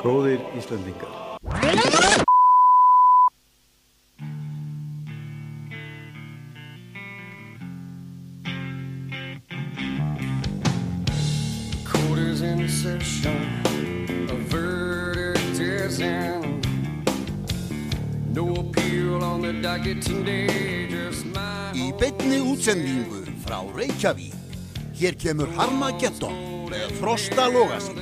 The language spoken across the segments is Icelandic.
Góðir Íslandingar. Court is in session, a verdict is in. No appeal on the docket today, just my Í beinni útsendingu frá Reykjavík. Hér kemur Harmageddon með Frosta Lógaskil.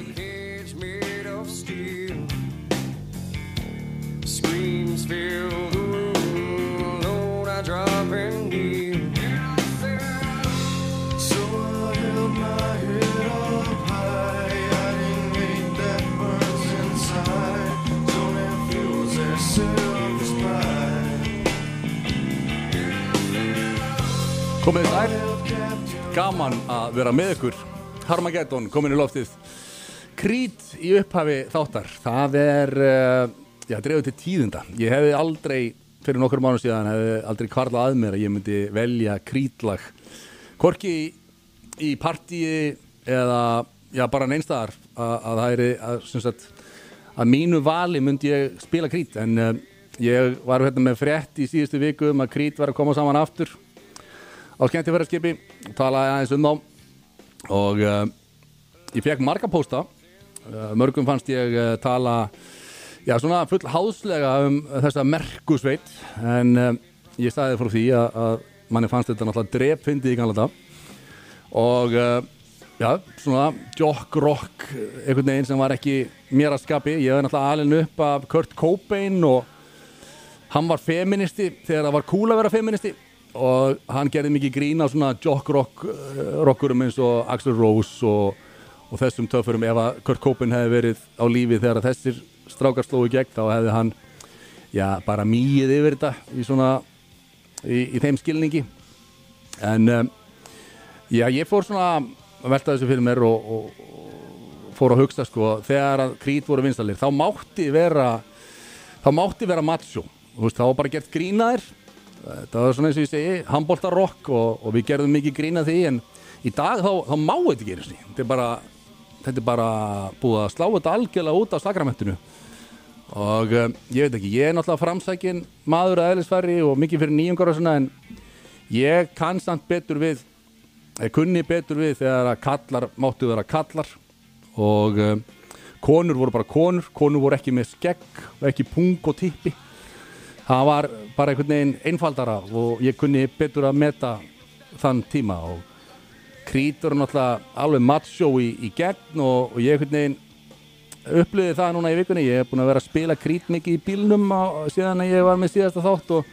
Komið þær, gaman að vera með ykkur. Harmageddon komin í loftið. Krít í upphafi þáttar. Það er, uh, já, dreifðu til tíðinda. Ég hefði aldrei, fyrir nokkur mánu síðan hefði aldrei kvarlað að mér að ég myndi velja krítlag. Hvorki í, í partíi eða, já, bara neinstæðar að, að það er, sem sagt að mínu vali myndi ég spila krít. En uh, ég var hérna með frétt í síðustu viku um að krít var að koma saman aftur á skemmtifæraskipi talaði aðeins um þá og uh, ég fekk marga pósta. Uh, mörgum fannst ég uh, tala já svona full háðslega um þessa merkusveit en ég staði frá því að, að manni fannst þetta náttúrulega drepfindi í ganlega og já svona jock rock einhvern veginn sem var ekki mér að skapi. Ég hef náttúrulega alveg upp af Kurt Cobain og hann var feministi þegar það var cool að vera feministi og hann gerði mikið grín á svona jock rock uh, rockurum eins og Axl Rose og, og þessum töffurum. Ef að Kurt Cobain hefði verið á lífi þegar þessir strákar slói gegn þá hefði hann já, bara mýið yfir þetta í svona í, í þeim skilningi. En um, já, ég fór svona að velta þessu fyrir mér og, og, fór að hugsa sko þegar að krít voru vinstalir þá mátti vera þá mátti vera macho. Þú veist, þá var bara gert grínaðir þetta var svona eins og ég segi handbóltarokk og, og við gerðum mikið grína því en í dag þá, þá má þetta ekki einu sinni. þetta er bara þetta er bara búið að slá þetta algjörlega út á sakramentinu. Og um, ég veit ekki, ég er náttúrulega framsækin maður að eðlisfæri og mikið fyrir nýjungar og svona en ég kann samt betur við ég kunni betur við þegar að kallar máttu vera kallar. Og um, konur voru bara konur konur voru ekki með skegg og ekki pung og tippi það var bara einhvern veginn einfaldara og ég kunni betur að meta þann tíma og Krít voru náttúrulega alveg macho í, í gegn og, og ég einhvern veginn upplöði það núna í vikunni. Ég hef búin að vera að spila Krít mikið í bílnum á, síðan að ég var með síðasta þátt og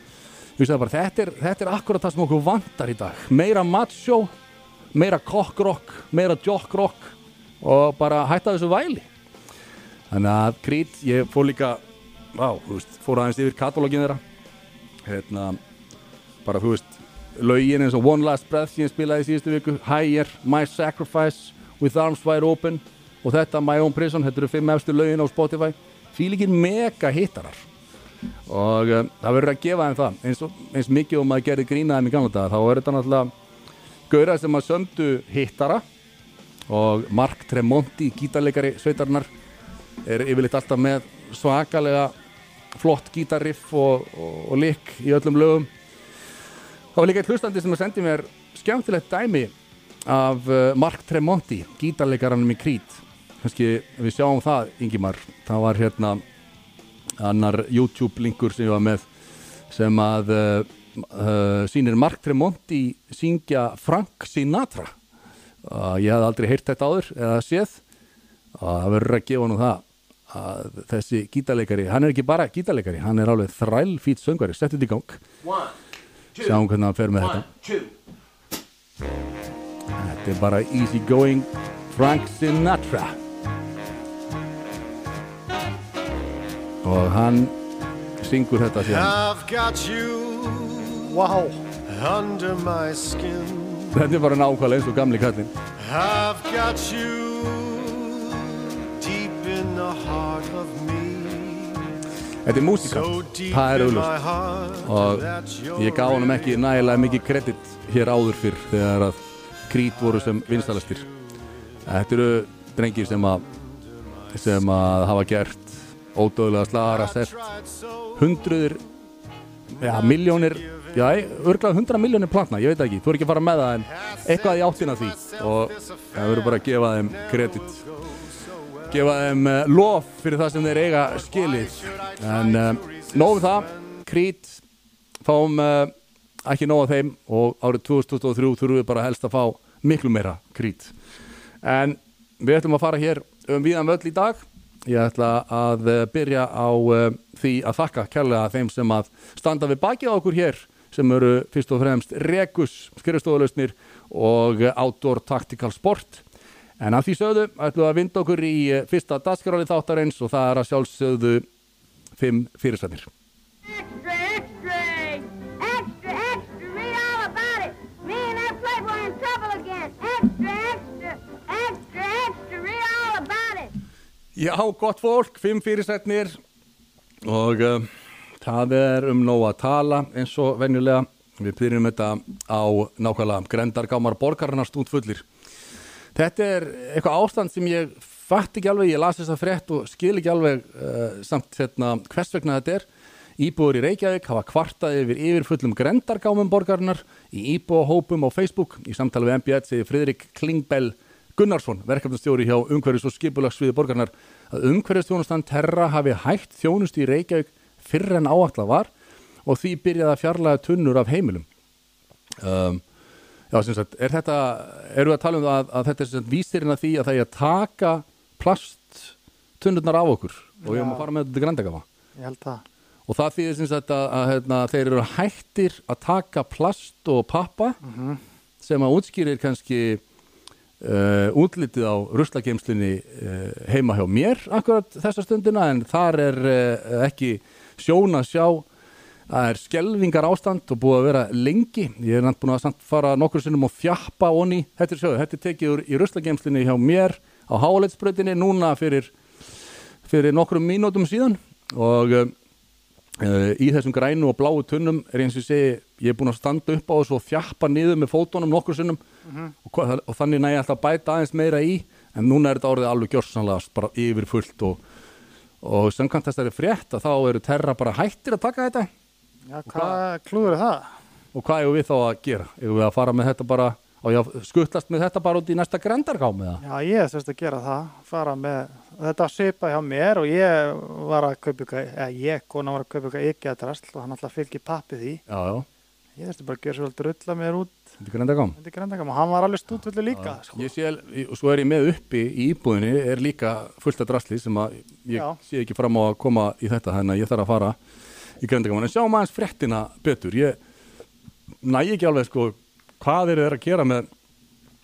bara, þetta er, þetta er akkurat það sem okkur vantar í dag. Meira macho, meira cockrock meira jockrock og bara hætta þessu væli. Þannig að Krít, ég fór líka Vá, þú veist, fór aðeins yfir katalógin þeirra. Hérna, bara þú veist lögin eins og One Last Breath sem ég spilaði í síðustu viku Higher, My Sacrifice With Arms Wide Open og þetta My Own Prison, þetta eru fimm efstu lögin á Spotify. Fílikinn mega hittarar. Og um, það verður að gefa þeim það. Eins, og, eins mikið og maður gerði grínaðum í gamla daga þá er þetta náttúrulega gauðra sem að söndu hittara. Og Mark Tremonti, gítarleikari sveitarnar er yfirleitt alltaf með svakalega flott gítarriff og, og, og lik í öllum lögum. Það var líka eitt hlustandi sem að sendi mér skemmtilegt dæmi af uh, Mark Tremonti gítarleikaranum í Krít. Kannski við sjáum það Ingimar. Það var hérna annar YouTube linkur sem ég var með sem að uh, uh, sýnir Mark Tremonti syngja Frank Sinatra. Uh, ég hef aldrei heyrt þetta áður eða séð. Það verður að gefa nú það að þessi gítarleikari, hann er ekki bara gítarleikari, hann er alveg þræl fít söngari, settu þetta í gang. One, two, sjáum hvernig hann fer með one, two. þetta þetta er bara easy going Frank Sinatra. Og hann syngur þetta síðan. Skin. þetta er bara nákvæmlega eins og gamli kallinn. I've got you þetta er deep það er heart og ég gaf honum ekki nægilega mikið kredit hér áður fyrr þegar að krít voru sem vinstalastir þetta eru drengir sem að sem að hafa gert ódöðlega slagara sett hundruður ja, miljónir já, örglega hundra miljónir plantna, ég veit ekki, þú er ekki að fara með það en eitthvað í áttina því. Og það verður bara að gefa þeim kredit gefa þeim uh, lof fyrir það sem þeir eiga skilið. En uh, nógum það. Krít fáum uh, ekki nóg af þeim og árið 2023 þurfum við bara helst að fá miklu meira Krít. En við ætlum að fara hér um viðan völl í dag. Ég ætla að byrja á uh, því að þakka kærlega þeim sem að standa við bakið á okkur hér sem eru fyrst og fremst Regus skrifstofalausnir og Outdoor Tactical Sport En að því sögðu ætlum við að vinda okkur í eh, fyrsta dagskráli þáttarins og það er að sjálfsögðu fimm fyrirsætnir. Extra, extra, extra, extra, read all about it. Me and that playboy in trouble again. Extra, extra, extra, extra, read all about it. Já, gott fólk, fimm fyrirsætnir og uh, það er um nóg að tala eins og venjulega. Við byrjum þetta á nákvæmlega grendargámar borgarna stúndfullir. Þetta er eitthvað ástand sem ég fatt ekki alveg, ég las þessa frétt og skil ekki alveg uh, samt hérna, hvers vegna þetta er. Íbúður í Reykjavík hafa kvartað yfir yfirfullum grendargámum borgarinnar í íbúahópum á Facebook. Í samtali við MBL segir Friðrik Klingbell Gunnarsson, verkefnastjóri hjá umhverfis og skipulagsviði borgarinnar, að umhverfistjónustan Terra hafi hægt þjónust í Reykjavík fyrr en áallar var og því byrjaði að fjarlæga tunnur af heimilum. Um, Já, sem sagt, er þetta, eru við að tala um það að, að þetta er sem sagt vísirinn að því að það er að taka plasttunnurnar af okkur og við erum að fara með þetta til grandagafa Ég held það. og það þýðir sem sagt að, að hérna, þeir eru hættir að taka plast og pappa sem að útskýrir kannski uh, útlitið á ruslageimslunni uh, heima hjá mér akkurat þessa stundina en þar er uh, ekki sjón að sjá Það er skelvingar ástand og búið að vera lengi. Ég er nætt búin að samt fara nokkur sinnum og fjappa onni. Þetta er sjöðu, þetta er tekið í ruslageimslinni hjá mér á háleitsbröðinni núna fyrir, fyrir nokkrum mínútum síðan. Og uh, í þessum grænu og bláu tunnum er eins og segi, ég er búin að standa upp á þessu og fjappa niður með fótunum nokkur sinnum. Og, hva- og þannig næ ég alltaf að bæta aðeins meira í. En núna er þetta orðið alveg gjörsanlega bara yfir fullt og, og samkvæmt þessari frétt að þá eru terra bara hættir að taka þetta Já, hvað klúður er það? og hvað eigum við þá að gera? Eigum við að fara með þetta bara og já, skuttlast með þetta bara út í næsta grendargám eða? Já, ég þurfti að gera það, fara með, þetta svipa hjá mér og ég var að kaupa ykkur, eða ég, kona var að kaupa ykkur ekki að drasl og hann alltaf fylgir pappi því. Já, já, Ég þurfti bara að gera svolítið rulla mér út þetta grendargám undir grendagam og hann var alveg stútvöldu líka, sko. Ég sé, og svo er ég með uppi í íbúðinni er líka fullt af drasli sem að ég Já. sé ekki fram á að koma í þetta þannig að ég þarf að fara í grendargám en sjáum aðeins fréttina betur. Ég næ ekki alveg sko hvað eru þeir að gera með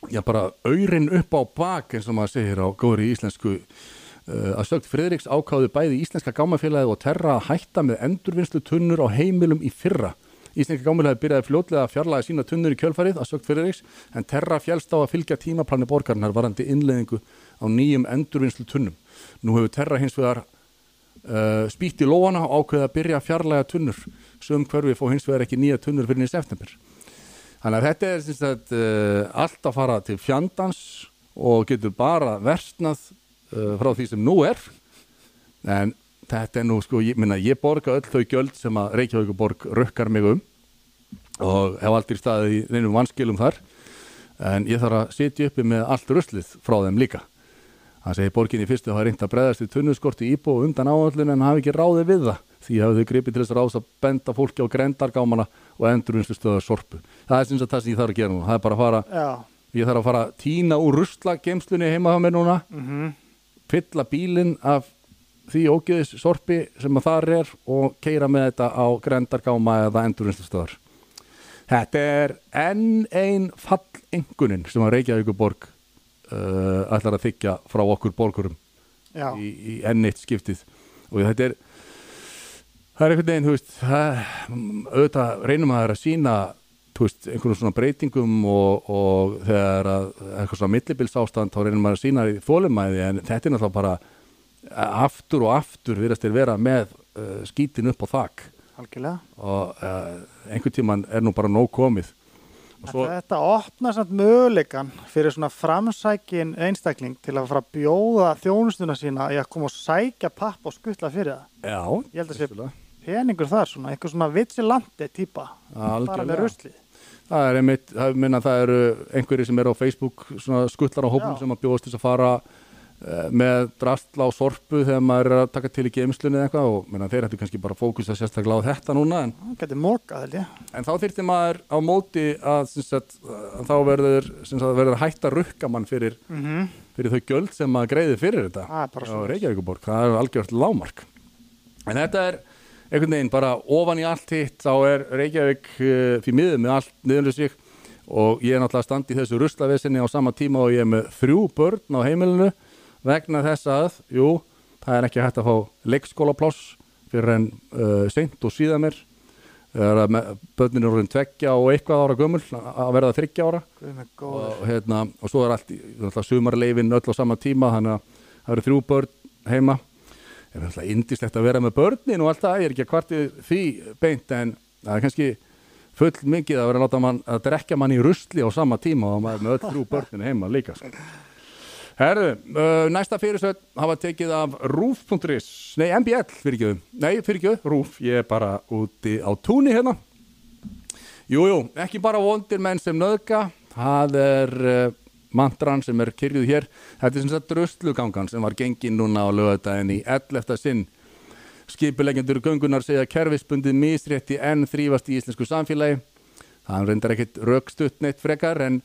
já bara aurin upp á bak eins og maður segir á góðri íslensku uh, að sögt Friðriks ákáðu bæði íslenska gámafélagið og terra að hætta með endurvinnslu tunnur á heimilum í fyrra. Íslenska gámafélagið byrjaði fljótlega að fjarlæga sína tunnur í kjölfarið að sögt Friðriks en terra fjálst á að fylgja tímaplani borgarinnar varandi innleðingu á nýjum endurvinnslu tunnum. Nú hefur terra hins vegar uh, spýtt í lóana og ákveði að byrja að fjarlæga tunnur. Sem hverfi fó hins vegar ekki nýja tunnur fyrir í september. Þannig að þetta er sagt, uh, allt að fara til fjandans og getur bara versnað uh, frá því sem nú er. En þetta er nú sko, ég, minna, ég borga öll þau gjöld sem að Reykjavíkuborg rökkar mig um og hef aldrei staðið í neinum vanskilum þar. En ég þarf að sitja uppi með allt ruslið frá þeim líka hann segir borginni fyrstu að hafa reynd að breðast við tunnuskorti íbú og undan áallun en hafi ekki ráðið við það. Því hafið þau gripið til þess að ráðs að benda fólki á grendargámana og endurvinnslu stöða sorpu. Það er sem sagt það sem ég þarf að gera nú það er bara að fara, Já, ég þarf að fara að tína úr rusla geimslunni heima hjá mér núna. Mhm, fylla bílinn af því ógeðis sorpi sem að þar er og keira með þetta á grendargáma eða endurvinnslustöðar. Þetta er enn ein fallengunin sem að Reykjavíkuborg uh, ætlar að þykja frá okkur borgurum í, í enn eitt skiptið. Og þetta er það er einhvern veginn, þú veist það, auðvitað reynum að það er að sína þú veist, einhvern svona breytingum og, og þegar að eitthvað svona millibils ástand, þá reynum að sína í þólumæði en þetta er náttúrulega bara aftur og aftur virðast þeir vera með uh, skítin upp á þak. Algjörlega. og uh, einhvern tíman er nú bara nóg komið svo, Þetta opnar samt möguleikan fyrir svona framsækin einstakling til að fara að bjóða þjónustuna sína í að koma og sækja papp og skuttla fyrir það. já, Ég held að sé vissulega. peningur þar svona, eitthvað svona vitsilandi bara Algjörlega. með ruslið. Það er einmitt, það, minna, það eru einhverjir sem eru á Facebook svona skutlar á hópum Já. sem að bjóðast til að fara uh, með drastla og sorpu þegar maður er að taka til í geimslunni eða eitthvað og minna, þeir ættu kannski bara að fókusa sérstaklega á þetta núna en, ég. en þá þyrfti maður á móti að, sagt, að þá verður, að hætta rukka mann fyrir, Mm fyrir þau gjöld sem maður greiði fyrir þetta bara á. Reykjavíkuborg, það er algjört lámark en þetta er einhvern veginn bara ofan í allt hitt. Þá er Reykjavík fyrir miður með allt niður sig og ég er náttúrulega standi í þessu ruslavesinni á sama tíma og ég er með þrjú börn á heimilinu vegna þess að, jú, það er ekki hægt að fá leikskólapláss fyrir en uh, seint og síðan mér þegar að me- börnin er orðin tveggja og eitthvað ára gömul að verða þryggja ára. Og, hérna, og svo er allt, sumarleifin öll á sama tíma þannig að það eru þrjú börn heima. Það er náttúrulega indislegt að vera með börnin og allt það, ég er ekki að kvarti því beint en það er kannski full mikið að vera að mann að drekja mann í rusli á sama tíma og maður er með öll þrjú börnin heima líka sko. Herðu, uh, næsta fyrirsöld hafa tekið af roof.is nei, MBL fyrirgjöðu, nei fyrirgjöðu, roof, ég er bara úti á túni hérna Jú, jú, ekki bara vondir menn sem nöðga, það er uh, mantran sem er kyrjuð hér. Þetta er sem sagt drustlugangan sem var gengin núna á lögadaginn í 11. sinn. Skipulegendur göngunar segja kerfisbundið misrétti enn þrýfast í íslensku samfélagi. Það reyndar ekkit rökstutt neitt frekar en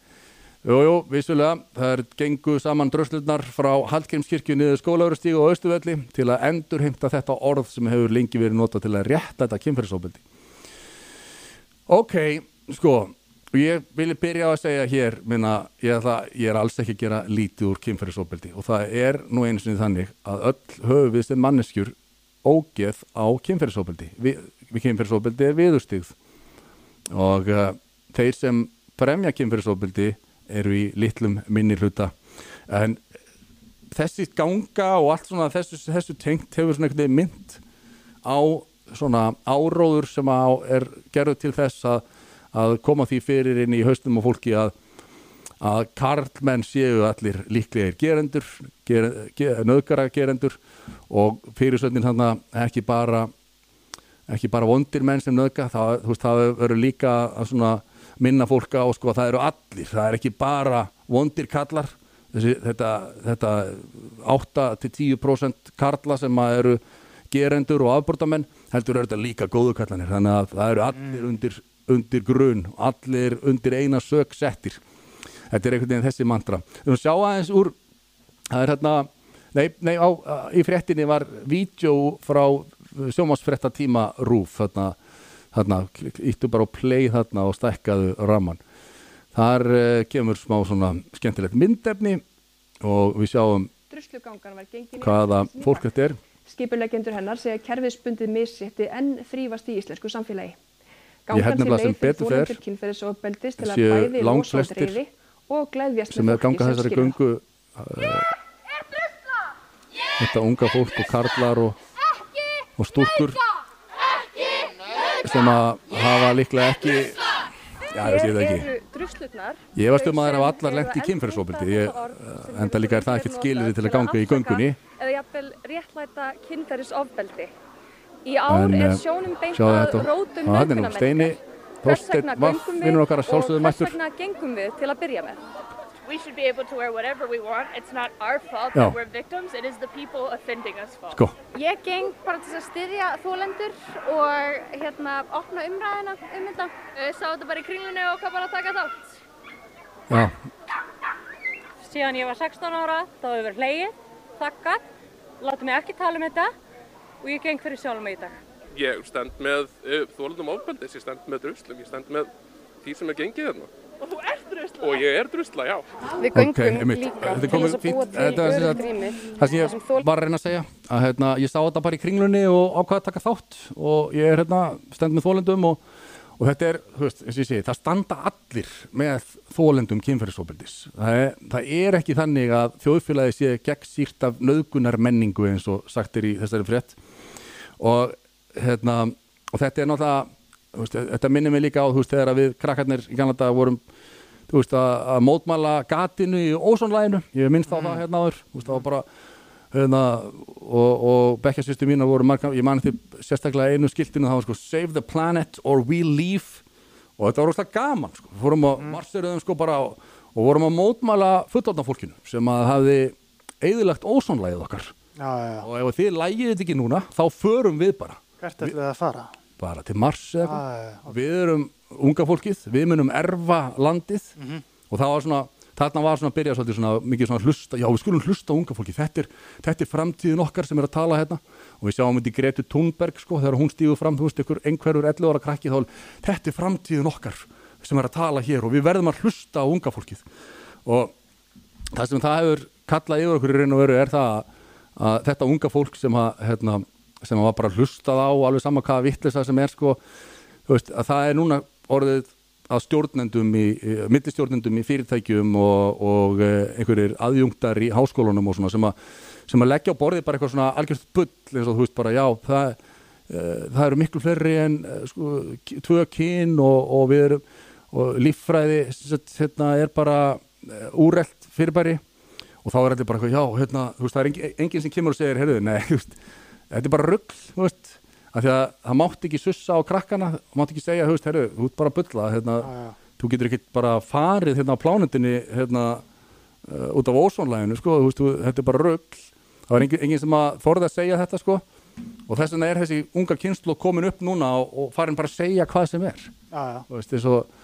Jú, jú, vissulega, það er gengu saman dröslurnar frá Hallgrímskirkju niður skólaurustígu og Östuvelli til að endurheimta þetta orð sem hefur lengi verið notað til að rétta þetta kynferðisóbeldi. Ok, sko, og ég vilja byrja á að segja hér, minna, ég, ætla, ég er alls ekki að gera lítið úr kynferðisóbeldi og það er nú einu sinni þannig að öll höfum við sem manneskjur ógeð á kynferðisóbeldi. Vi, við kynferðisóbeldi er viðurstigð og uh, þeir sem fremja kynferðisóbeldi eru í litlum minni hluta. En þessi ganga og allt svona þessu, þessu tengt hefur svona einhvern veginn mynd á svona áróður sem á, er gerður til þess að, að koma því fyrir inn í haustum og fólki að að karlmenn séu allir líklegir gerendur, ger, ger, nöðgara gerendur og fyrirsöndin þannig að ekki bara ekki bara vondir menn sem nöðga það, það verður líka svona minna fólka á sko að það eru allir. Það er ekki bara vondir kallar Þessi, þetta, þetta 8-10% karla sem að eru gerendur og afbrotamenn heldur eru þetta líka góðu kallanir þannig að það eru allir undir, undir grun allir undir eina sök settir. Þetta er einhvern veginn þessi mantra. Við höfum sjá aðeins úr það er hérna nei, nei, á, í fréttinni var vídeo frá sjómasfrétta tíma rúf þarna, þarna íttu bara á play þarna og stækkaðu ramman þar uh, kemur smá svona skemmtilegt myndefni og við sjáum hvaða fólk þetta er. Skipuleggjendur hennar segja kerfisbundið misrétti enn þrýfast í íslensku samfélagi. Ég held nefnilega sem betur fer kynferðisofbeldis til að bæði reyði og gleðjast sem með fólki þessari skilur uh, þetta unga fólk og karlar og, og stúrkur sem að hafa líklega ekki já, ég það ekki druslurnar Ég efast um að þær sem hafa allar lent í að kynferðisofbeldi. endurnýta Ég- þetta orð sem enda hefur líka er það ekkert notað skilyrði til að ganga í göngunni. eða jafnvel réttlæta kynferðisofbeldi í ár En, er eh, sjónum beint sjáðu að þetta. rótum er hvers mættur vegna gengum við til að byrja með We should be able to wear whatever we want. It's not our fault Já. that we're victims. It is the people offending us fault. Sko, Ég geng bara til að styðja þólendur og hérna opna umræðina um þetta. Sá þetta bara í kringlunni og hvað bara taka þátt. já, síðan ég var 16 ára, þá hefur verið hlegið, þakkað, látið mig ekki tala um þetta og ég geng fyrir sjálf mig í dag. Ég stend með uh, þólundum ofbeldis, ég stend með druslum, ég stend með því sem er gengið þarna. Og þú ert drusla. Og ég er drusla, já. Við göngum einmitt. líka Þetta til þess að fínt. búa til Þetta er sem sagt- öruggt rými það sem þar sem ég var að reyna að segja að hérna, ég sá þetta bara í kringlunni og ákvaða að taka þátt og ég er hérna stend með þólendum og, og þetta er, þú veist, eins og ég segi, það standa allir með þólendum kynferðisofbeldis. Það er, það er ekki þannig að þjóðfélagi sé gegn sírt af nöðgunar menningu eins og sagt er í þessari frétt og, hérna, og þetta er náttúrulega veist, þetta minnir mig líka á þú veist, þegar að við krakkarnir í Kanada vorum þú veist, að, að mótmæla gatinu í ósónlæginu, ég minnst á það hérna áður, þú veist, það var bara hérna, og, og bekkja sýstu mína voru marga, ég mani því sérstaklega einu skiltinu, það var sko Save the planet or we leave. Og þetta var rosalega gaman, sko, fórum að mm. marsiruðum sko bara og, og vorum að mótmæla fullorðna fólkinu sem að hafði eðilagt ósónlægið okkar. Já, já, já. og ef þið lægið þetta ekki núna, þá förum við bara. Hvert ætlum við að fara? Bara til Mars eða eitthvað. Já. við erum unga fólkið, við munum erfa landið. Mhm. og það var svona þarna var svona að byrja svolítið svona mikið svona hlusta, já við skulum hlusta unga fólkið. Þetta er, þetta er framtíðin okkar sem er að tala hérna. Og við sjáum þetta í Gretu Thunberg sko þegar hún stígur fram, þú veist, ykkur einhverjur 11 ára krakki þá, þetta er framtíðin okkar sem er að tala hér. Og við verðum að hlusta á unga fólkið. Og það sem það hefur kallað yfir okkur í raun og veru er það að, að þetta unga fólk sem að, hérna, sem var bara hlustað á alveg sama hvaða vittlisa sem er sko, veist, að það er núna orðið að stjórnendum í, millistjórnendum í fyrirtækjum og, og eh, einhverjir aðjungtar í háskólunum og svona sem að, sem að leggja á borðið bara eitthvað svona algjörst bull eins og þú veist bara já það, uh, það eru miklu fleiri en uh, sko, tvö kyn og, og við erum og líffræði hérna, er bara úrelt fyrirbæri. Og þá er allir bara já, hérna, veist, það er engin, engin sem kemur og segir, heyrðu, nei, þú veist, þetta er bara rugl, þú veist, af því að það mátti ekki sussa á krakkana, það mátti ekki segja, þú veist, heyrðu, þú ert bara að bulla, hérna, þú getur ekki bara farið hérna á plánundinni, hérna, uh, út af ósónlæginu, sko, þú veist, þetta er bara rugl, það var engin, engin sem að þorði að segja þetta, sko, og þess vegna er þessi unga kynslu komin upp núna og, og farin bara að segja hvað sem er, Já, já. þú veist, eins og,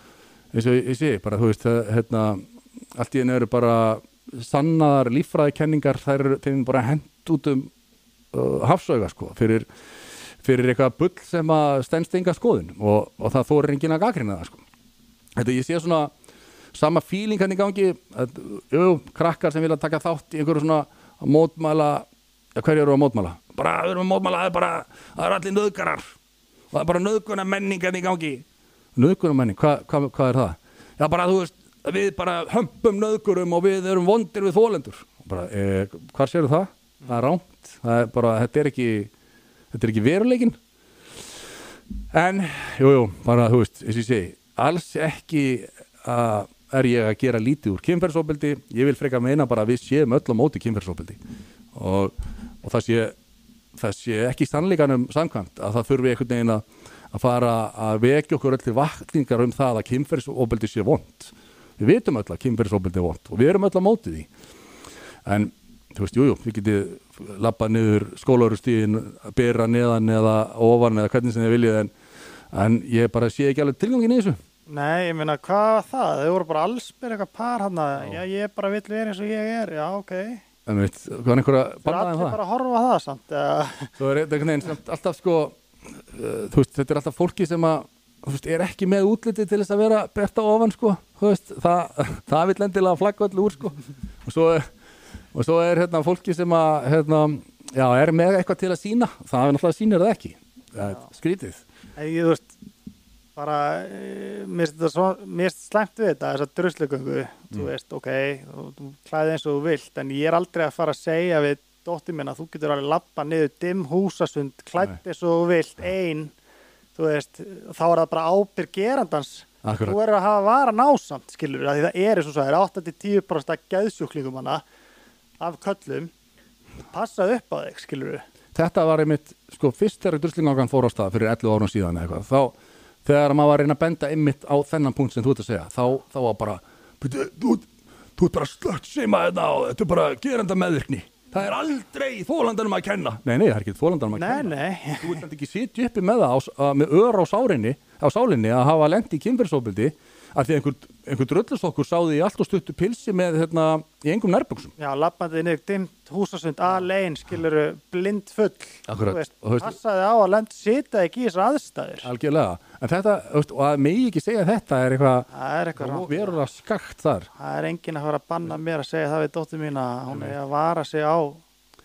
eins og ég sé, bara, þú veist, hérna, allt í henni eru bara sannaðar líffræðikenningar, þær eru bara hent út um hafsauga, sko, fyrir, fyrir eitthvað bull sem að stendst enga skoðun og, og það þórir enginn að gagrina það, sko. Þetta ég sé svona sama fíling hann í gangi, að, jú, krakkar sem vilja taka þátt í einhverju svona mótmæla, ja, hverju eru að mótmæla? Bara, við erum að mótmæla, það er bara, það eru allir nöðgarar og það er bara nöðguna menningan í gangi. Nöðguna menning, hvað hva, hva er það? Já, bara, þú veist, við bara hömpum nöðgurum og við erum vondir við þólendur. Bara, e, hvað séu það? Það er rámt, það er bara, þetta er ekki, þetta er ekki veruleikin. En, jú, jú, bara, þú veist, eins og ég segi, alls ekki að er ég að gera lítið úr kynferðsóbeldi, ég vil freka meina bara að við séum öll á móti kynferðsóbeldi og, og það sé það sé ekki sannleikanum samkvæmt að það þurfi einhvern veginn að, að fara að vekja okkur öll til vakningar um það að kynferðsóbeldi sé vond við vitum öll að kynferðsóbeldi er vond og við erum öll á móti því. En þú veist, jújú, jú, við getið lappað niður skólaurustíðin byrra neðan eða ofan eða hvernig sem þið viljið en, en ég bara sé ekki alveg tilgangin í þessu Nei, ég meina, hvað var það? Þau voru bara allsbyr eitthvað par hann já. ég bara vill vera eins og ég er, já, ok. en veit, hvað er einhverja Það er bannaði allir um það? bara að horfa það samt. Svo er þetta veginn samt alltaf sko uh, þú veist, þetta er alltaf fólki sem að þú veist, er ekki með útliti til þess að vera berta ofan sko, þú veist, það, það vil endilega flagga öllu úr sko og svo, er- og svo er hérna fólki sem að hérna, já, er með eitthvað til að sína, það er náttúrulega sýnir það ekki. Það er skrítið. En ég, þú veist, bara, e, mér finnst slæmt við þetta, þessa druslugöngu, þú Mm. veist, ok, þú, þú klæði eins og þú vilt, en ég er aldrei að fara að segja við dóttir minna, þú getur alveg lappa niður dimm húsasund, klætt eins og þú vilt, ein, þú veist, þá er það bara ábyrg gerandans, Akkurat. þú er að hafa vara násamt, skilur, því það er eins og svo, það er 8-10% að geðsjúklingum hana af köllum, passa upp á þig, skilur þetta var einmitt, sko, fyrst þegar druslingangan fór á stað fyrir 11 árum síðan eða eitthvað, þá, þegar maður var að reyna að benda einmitt á þennan punkt sem þú ert að segja, þá, þá var bara, "Bíddu, þú, þú ert bara slött seima þetta og þetta er bara gerenda meðvirkni. Það er aldrei þólandanum að kenna. Nei, nei, það er ekki þólandanum að Nei, kenna. nei. Þú ert ekki sitja uppi með það á, að, með ör á sárinni, á sálinni að hafa lendi í kynferðsóbildi af því að einhver, einhver drullustokkur sáði í allt og stuttu pilsi með, hérna, í engum nærbuksum. Já, lappandi niður dimmt húsasund alein, skiluru, blind full Akkurat. Veist, Og þú veist- passaði á að lend sita ekki í þessar aðstæður Algjörlega. En þetta, veist, og að megi ekki segja þetta er eitthvað, Það er eitthvað rangt. verulega skakt þar. Það er enginn að fara að banna mér að segja það við dóttir mín að hún er að vara sig á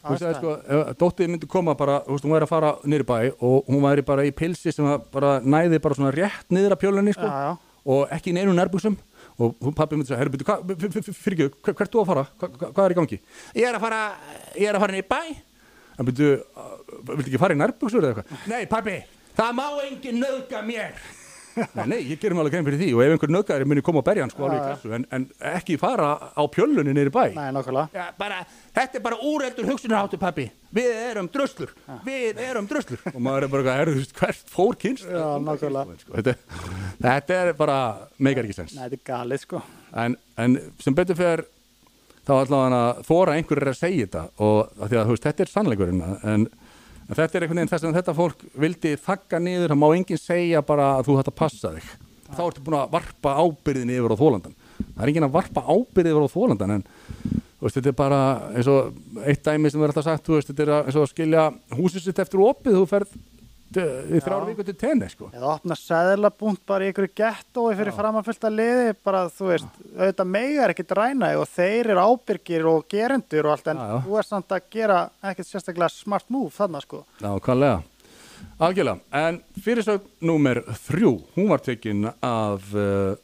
sko, dóttið myndi koma bara, veist, hún væri að fara í bæ og hún væri bara í pilsi sem að bara næði bara svona rétt niður að pjólunni, sko, Já, já. Og ekki í neinu nærbuxum og pappi myndi segja, herru, byrju, fyrir ekki, hvert er þú að fara? Hva, hva, hvað er í gangi? Ég er að fara, ég er að fara niður í bæ. En byrju, viltu ekki fara í nærbuxur eða eitthvað? Nei, pappi, það má engin nöðga mér nei, nei, ég gerum alveg grein fyrir því og ef einhver nöðgæri muni koma að berja hann sko alveg í klassu en, en ekki fara á pjöllunni neyri bæ. Nei, nákvæmlega. Já, bara, þetta er bara úreldur hugsunarháttu pappi við erum druslur, við erum druslur. Og maður er bara, er, þú veist, hvert fór kynst Já, nákvæmlega. sko, þetta, þetta er bara meikar ekki sens. Nei, þetta er galið, sko. en, en sem betur fyrir þá allavega að þóra einhverjir að segja þetta og að þú veist, þetta er sannleikurinn en, en þetta er einhvern veginn þess að þetta fólk vildi þakka niður, það má enginn segja bara að þú hægt að passa þig. Þá ertu búin að varpa ábyrðin yfir á þólandan það er enginn að varpa ábyrði yfir á þólandan en veist, þetta er bara eins og eitt dæmi sem er alltaf sagt, veist, þetta er eins og að skilja húsið sitt eftir opið, þú ferð í þrjár viku til tenni, sko Eða opna sæðlabúnt bara í einhverju gettói fyrir framanfylta liði, bara þú veist, auðvitað megar ekkert ræna og þeir eru ábyrgir og gerendur og allt en Já, já. þú er samt að gera ekkert sérstaklega smart move þarna sko. Nákvæmlega. Algjörlega. En fyrirsögn númer þrjú, hún var tekin af uh,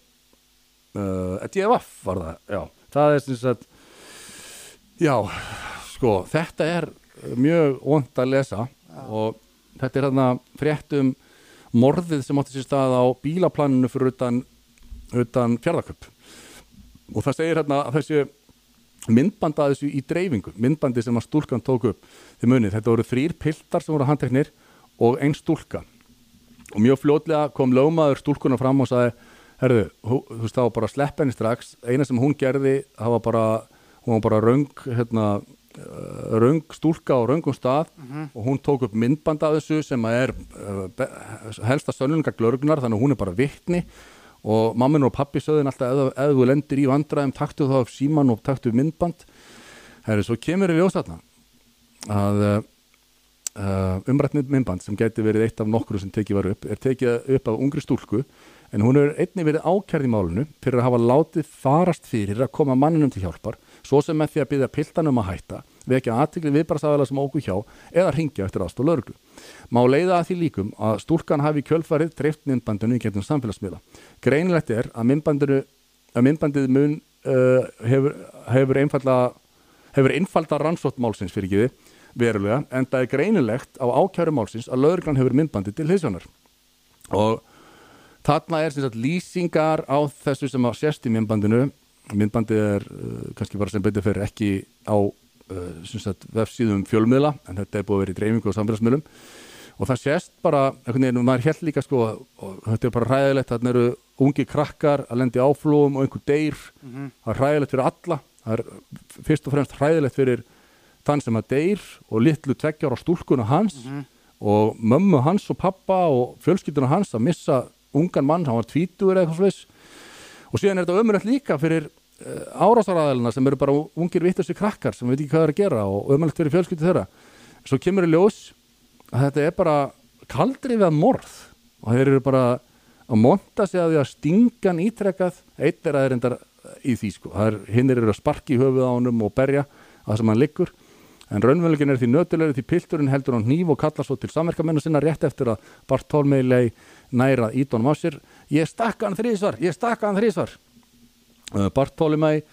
uh, DFF var það, já. Það er sem sagt, já, sko, þetta er mjög vond að lesa og þetta er þarna fréttum morðið sem átti sér stað á bílaplaninu fyrir utan, utan fjárðaköp. Og það segir hérna að þessi myndband að þessu í dreifingu, myndbandi sem að stúlkan tók upp þið munið, þetta voru þrýr piltar sem voru handteknir og einn stúlka og mjög fljótlega kom lögmaður stúlkuna fram og sagði, herðu, þú veist það var bara að sleppa henni strax, eina sem hún gerði það var bara, hún var bara röng hérna, röng stúlka á röngum stað og hún tók upp myndband af þessu sem er uh, be- helsta sönnuningar glörgnar þannig að hún er bara vittni og mammin og pappi sögðin alltaf ef þú lendir í vandræðum taktu þá síman og taktu myndband. Herri, svo kemur við ljósatna að uh, uh, umrætt myndband sem gæti verið eitt af nokkru sem tekið var upp er tekið upp af ungri stúlku en hún er einnig verið ákærð í málinu fyrir að hafa látið farast fyrir að koma manninum til hjálpar svo sem með því að byggja piltanum að hætta vekja aðtikli viðbarasæðala sem ógu hjá eða ringja eftir aðstóð lögreglu. Má leiða að því líkum að stúlkan hafi kjölfarið dreift myndbandinu í gegnum samfélagsmiðla. Greinilegt er að að myndbandið mun uh, hefur, hefur einfalda hefur einfalda rannsótt málsins fyrir ekki verulega en það er greinilegt á ákjæru málsins að lögreglan hefur myndbandið til hliðsjónar og þarna er sagt lýsingar á þessu sem að sérst í myndbandinu myndbandið er uh, kannski bara sem betur fyrir ekki á uh, vefsíðum fjölmiðla en þetta er búið að vera í dreifingu og samfélagsmiðlum og það sést bara, einhvern veginn, maður held líka sko, og þetta er bara hræðilegt, þarna eru ungi krakkar að lendi áflóum og einhver deyr, Mhm. það er hræðilegt fyrir alla, það er fyrst og fremst hræðilegt fyrir þann sem að deyr og litlu tveggjar á stúlkuna hans Mhm. og mömmu hans og pappa og fjölskylduna hans að missa ungan mann, hann var tvítugur eða eitthvað slags og síðan er þetta ömurlegt líka fyrir uh, árásaræðalina sem eru bara ungir vittursi krakkar sem veit ekki hvað það er að gera og ömurlegt fyrir fjölskyldu þeirra. Svo kemur í ljós að þetta er bara kaldri við að morð og þeir eru bara að monta sig að því að stingan ítrekkað eitt er að þeir endar í því sko. Er, hinnir eru að sparki í höfuð á honum og berja að sem hann liggur. En raunverulegin er því nötulegur því pilturinn heldur hann hníf og kallar svo til samverkamennu sinna rétt eftir að Bartolmei næra ídónum á sér ég stakka hann þrísvar, ég stakka hann þrísvar uh, Bartolmei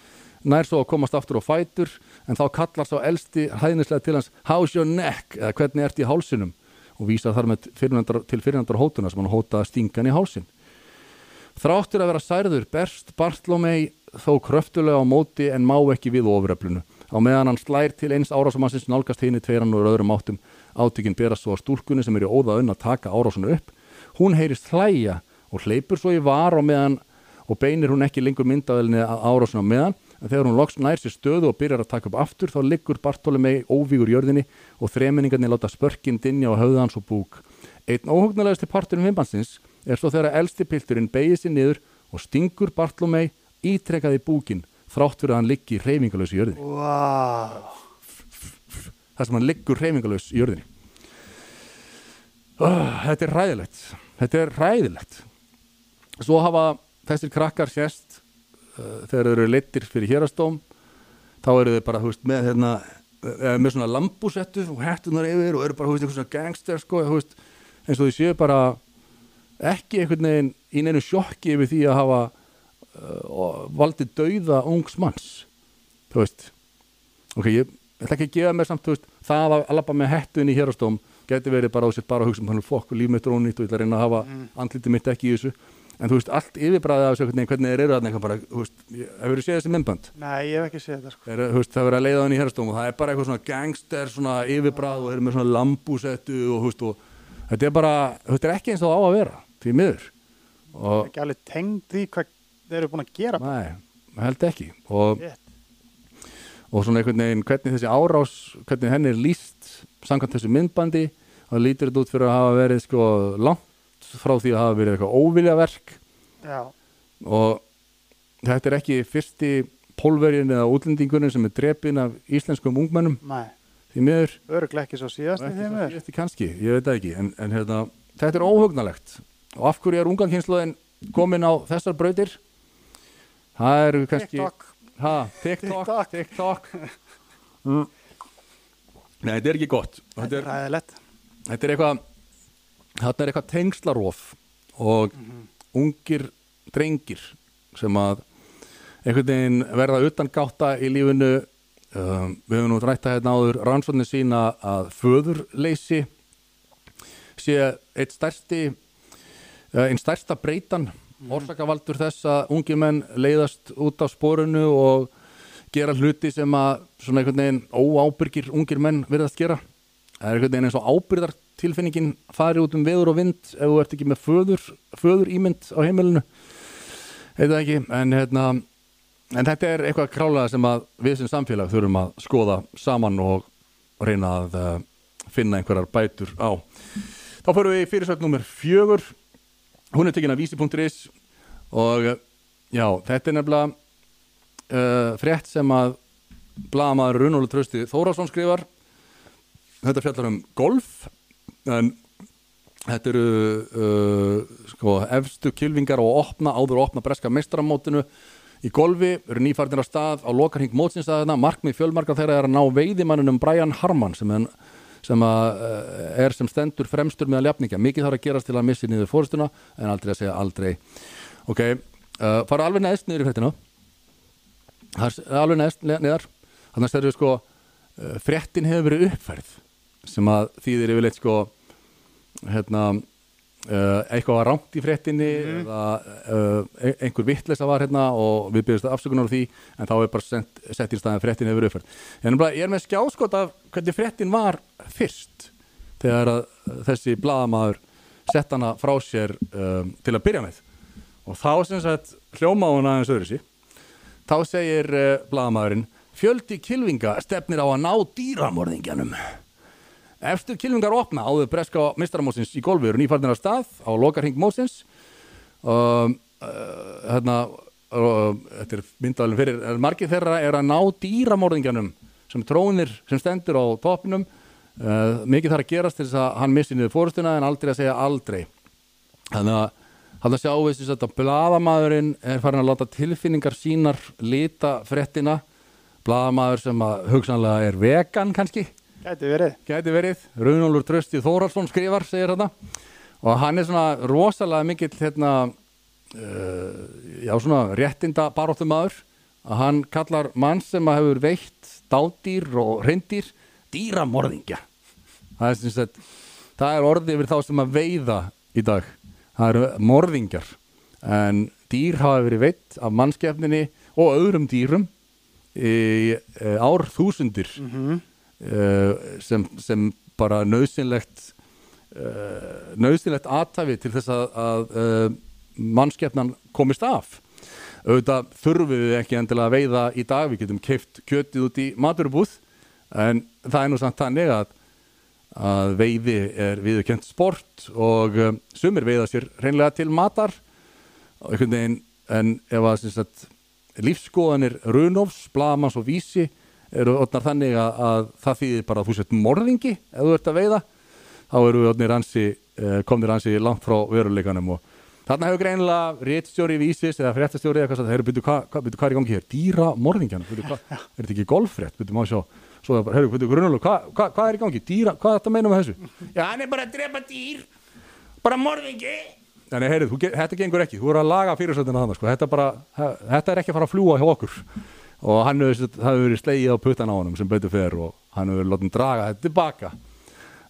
nær svo að komast aftur á fætur en þá kallar svo elsti hæðnislega til hans how's your neck, eða hvernig ert í hálsinum og vísar þar með fyrirnendar, til fyrirnendar hótuna sem hann hótaði að stinga hann í hálsin Þráttur að vera særður berst Bartolomei þó kröftulega á móti en má ekki við ofuröflunu. Á meðan hann slær til eins árásumassins nálgast henni tveirann og öðrum áttum. Átökinn berast svo á stúlkunni sem er í óða unn að taka árásunu upp. Hún heyrist hlæja og hleypur svo í var á meðan og beinir hún ekki lengur myndavelinni að árásuna á meðan. En þegar hún loks nær sér stöðu og byrjar að taka upp aftur þá liggur Bartolomei óvígur jörðinni og þremenningarnir láta spörkinn dinja á höfðans og búk. Einn óhugnulegasti parturinn vimbansins er svo þegar elsti pilturinn beigir sér niður og stingur Bartlomei ítrekkaði búkin þrátt fyrir að hann liggi reyfingalös í jörðinni. Vá. Það sem hann liggur reyfingalös í jörðinni. Oh, þetta er ræðilegt. Þetta er ræðilegt. Svo hafa þessir krakkar sérst uh, þegar þeir eru leittir fyrir hérastóm þá eru þeir bara, veist, með hérna með svona lambúsettu og hættunar yfir og eru bara, veist, einhvern svona gangster sko, veist, eins og því séu bara ekki einhvern veginn í neinu sjokki yfir því að hafa uh, valdið dauða ungs manns þú veist ok, ég ætla ekki að gefa mér samt veist, það að alapa með hettuinn í hérastóm geti verið bara á sér bara að hugsa um fokk, líf mitt er ónýtt og ég ætla að reyna að hafa mm. andliti mitt ekki í þessu en þú veist, allt yfirbræðið af þessu einhvern veginn, hvernig þeir eru þarna eitthvað bara, þú veist, hefur þú séð þessi myndband Nei, ég hef ekki séð þetta sko. er, þú veist, það er verið að leiða hann í herrastóm og það er bara eitthvað svona gangster, svona yfirbræð og þeir eru með svona lambúsettu og, þú veist, og þetta er bara, þetta er ekki eins og það á að vera því miður og Ekki alveg tengd því hvað þeir eru búin að gera. Nei, held ekki og, og svona einhvern veginn hvernig þessi árás, hvernig henni er líst frá því að hafa verið eitthvað óviljaverk. Já, og þetta er ekki fyrsti pólverjun eða útlendingurinn sem er drepin af íslenskum ungmennum. Nei, því miður. Öruglega ekki svo síðast ekki kannski, ég veit það ekki. En, en hérna, þetta er óhugnalegt. Og af hverju er unga kynsluðin komin á þessar brautir? Það eru kannski TikTok. ha, TikTok, TikTok. TikTok. Mm. Nei, þetta er ekki gott. Þetta er, þetta er eitthvað þetta er eitthvað tengslarof og ungir drengir sem að einhvern veginn verða utan gátta í lífinu. Um, við höfum nú rætta hérna áður rannsóknir sína að föðurleysi sé eitt stærsti uh, einn stærsta breytan orsakavaldur þess að ungi menn leiðast út af sporunu og gera hluti sem að svona einhvern veginn óábyrgir ungir menn virðast gera það er einhvern veginn eins og ábyrgðartilfinningin fari út um veður og vind ef þú ert ekki með föður, föður ímynd á heimilinu. Heit það ekki en, hérna, en þetta er eitthvað králega sem að við sem samfélag þurfum að skoða saman og reyna að uh, finna einhverjar bætur á. Þá förum við í fyrirsögn nummer fjögur. Hún er tekin af vísi.is og uh, já, þetta er nefnilega uh, frétt sem að blaðamaður Runólu Trausti Þórásson skrifar þetta fjallar um golf en þetta eru uh, sko, efstu kylfingar og opna, áður að opna breska meistaramótinu í golfi, eru nýfarnir á stað á lokarhing mótsinsstaðina, markmið fjölmarka þeirra er að ná veiðimannunum Brian Harman sem, en, sem að, uh, er sem stendur fremstur meðal jafningja, mikið þarf að gerast til að missi niður fórstuna en aldrei að segja aldrei. Ok, uh, fara alveg neðst niður í fréttina. Alveg neðst neðar. Þannig að það eru sko uh, fréttin hefur verið uppfærð sem að þýðir yfirleitt sko hérna uh, eitthvað var rámt í fréttinni eða uh, einhver vitleisa var hérna og við byrjumst afsökunar á því en þá er bara sent, sett í staðin fréttin hefur uppfærð. En nefnilega, ég er með skjáskot af hvernig fréttin var fyrst þegar að þessi blaðamaður sett hana frá sér um, til að byrja með. Og þá sem sagt hljóma hún aðeins öðru sí þá segir uh, blaðamaðurinn fjöldi kilvinga stefnir á að ná dýramorðingjanum eftir kilvingar opna áður breska mistaramósins í golfi eru nýfarnir af stað á lokarhing mósins um, uh, hérna uh, þetta er myndalinn fyrir margir þeirra er að ná dýramorðingjanum sem trónir sem stendur á toppinum uh, mikið þarf að gerast til þess að hann missi niður fórustuna en aldrei að segja aldrei. Þannig að hann að sjá þess að blaðamaðurinn er farin að láta tilfinningar sínar lita fréttina. Blaðamaður sem að hugsanlega er vegan kannski Gæti verið. Gæti verið, Runólfur Trösti Þórhalsson skrifar, segir þetta og hann er svona rosalega mikill hérna uh, já svona réttinda baróttumadur að hann kallar mann sem að hefur veitt dádýr og reyndýr dýramorðingja. Það er, sagt, það er orðið yfir þá sem að veiða í dag. Það eru morðingjar. En dýr hafa verið veitt af mannskefninni og öðrum dýrum í e, ár þúsundir. Uh, sem, sem bara nöðsynlegt uh, nöðsynlegt aðtafi til þess að, að uh, mannskefnan komist af. Auðvitað þurfum við ekki endilega að veiða í dag, við getum keift kjötið út í maturubúð en það er nú samt þannig að að veiði er viðurkent sport og um, sumir veiða sér reynlega til matar. Veginn en ef að lífskoðanir Runofs, Blamans og Vísi eru orðnar þannig að, að það þýðir bara að þú sett morðingi ef þú ert að veiða þá eru við orðnir ansi, eh, komnir ansi langt frá veruleikanum og þarna hefur greinilega réttstjóri Vísis eða fréttastjóri eða hvað það, heyrðu, byrju, hvað hva, hva er í gangi hér? Dýra morðingjan, er þetta ekki golffrétt? Byrju, má sjá, svo það bara, heyrðu, byrju, grunnulega, hvað hva, hva er í gangi? Dýra, hvað þetta að meina með þessu? Já, hann er bara að drepa dýr, bara morðingi. Heyrðu, þú, þetta gengur ekki, þú er að laga fyrirsöndina þannig, sko, þetta, bara, þetta er ekki að fara að fljúa hjá okkur og hann hefur, verið slegið á puttan á honum sem betur fer og hann hefur verið látið draga þetta tilbaka.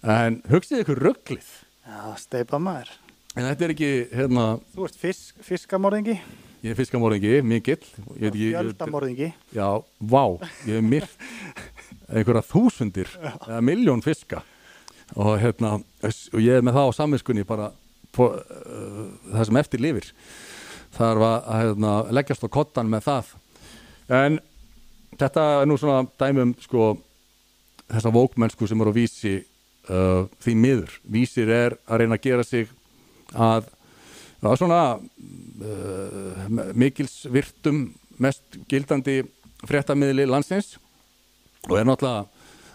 En hugsið ykkur rugglið Já, steipa maður. en þetta er ekki, hérna Þú ert fisk, fiskamorðingi, ég er fiskamorðingi, mikill. Fjöldamorðingi. já, vá, ég hef myrt einhverja þúsundir eða miljón fiska. Og hérna, og ég er með það á samvinskunni bara på, uh, það sem eftir lifir. Þarf að, hérna, leggjast á kottan með það en þetta er nú svona dæmum sko þessa vókmennsku sem eru á vísi uh, því miður, vísir er að reyna að gera sig að að svona uh, mikils virtum mest gildandi fréttamiðli landsins og er náttúrulega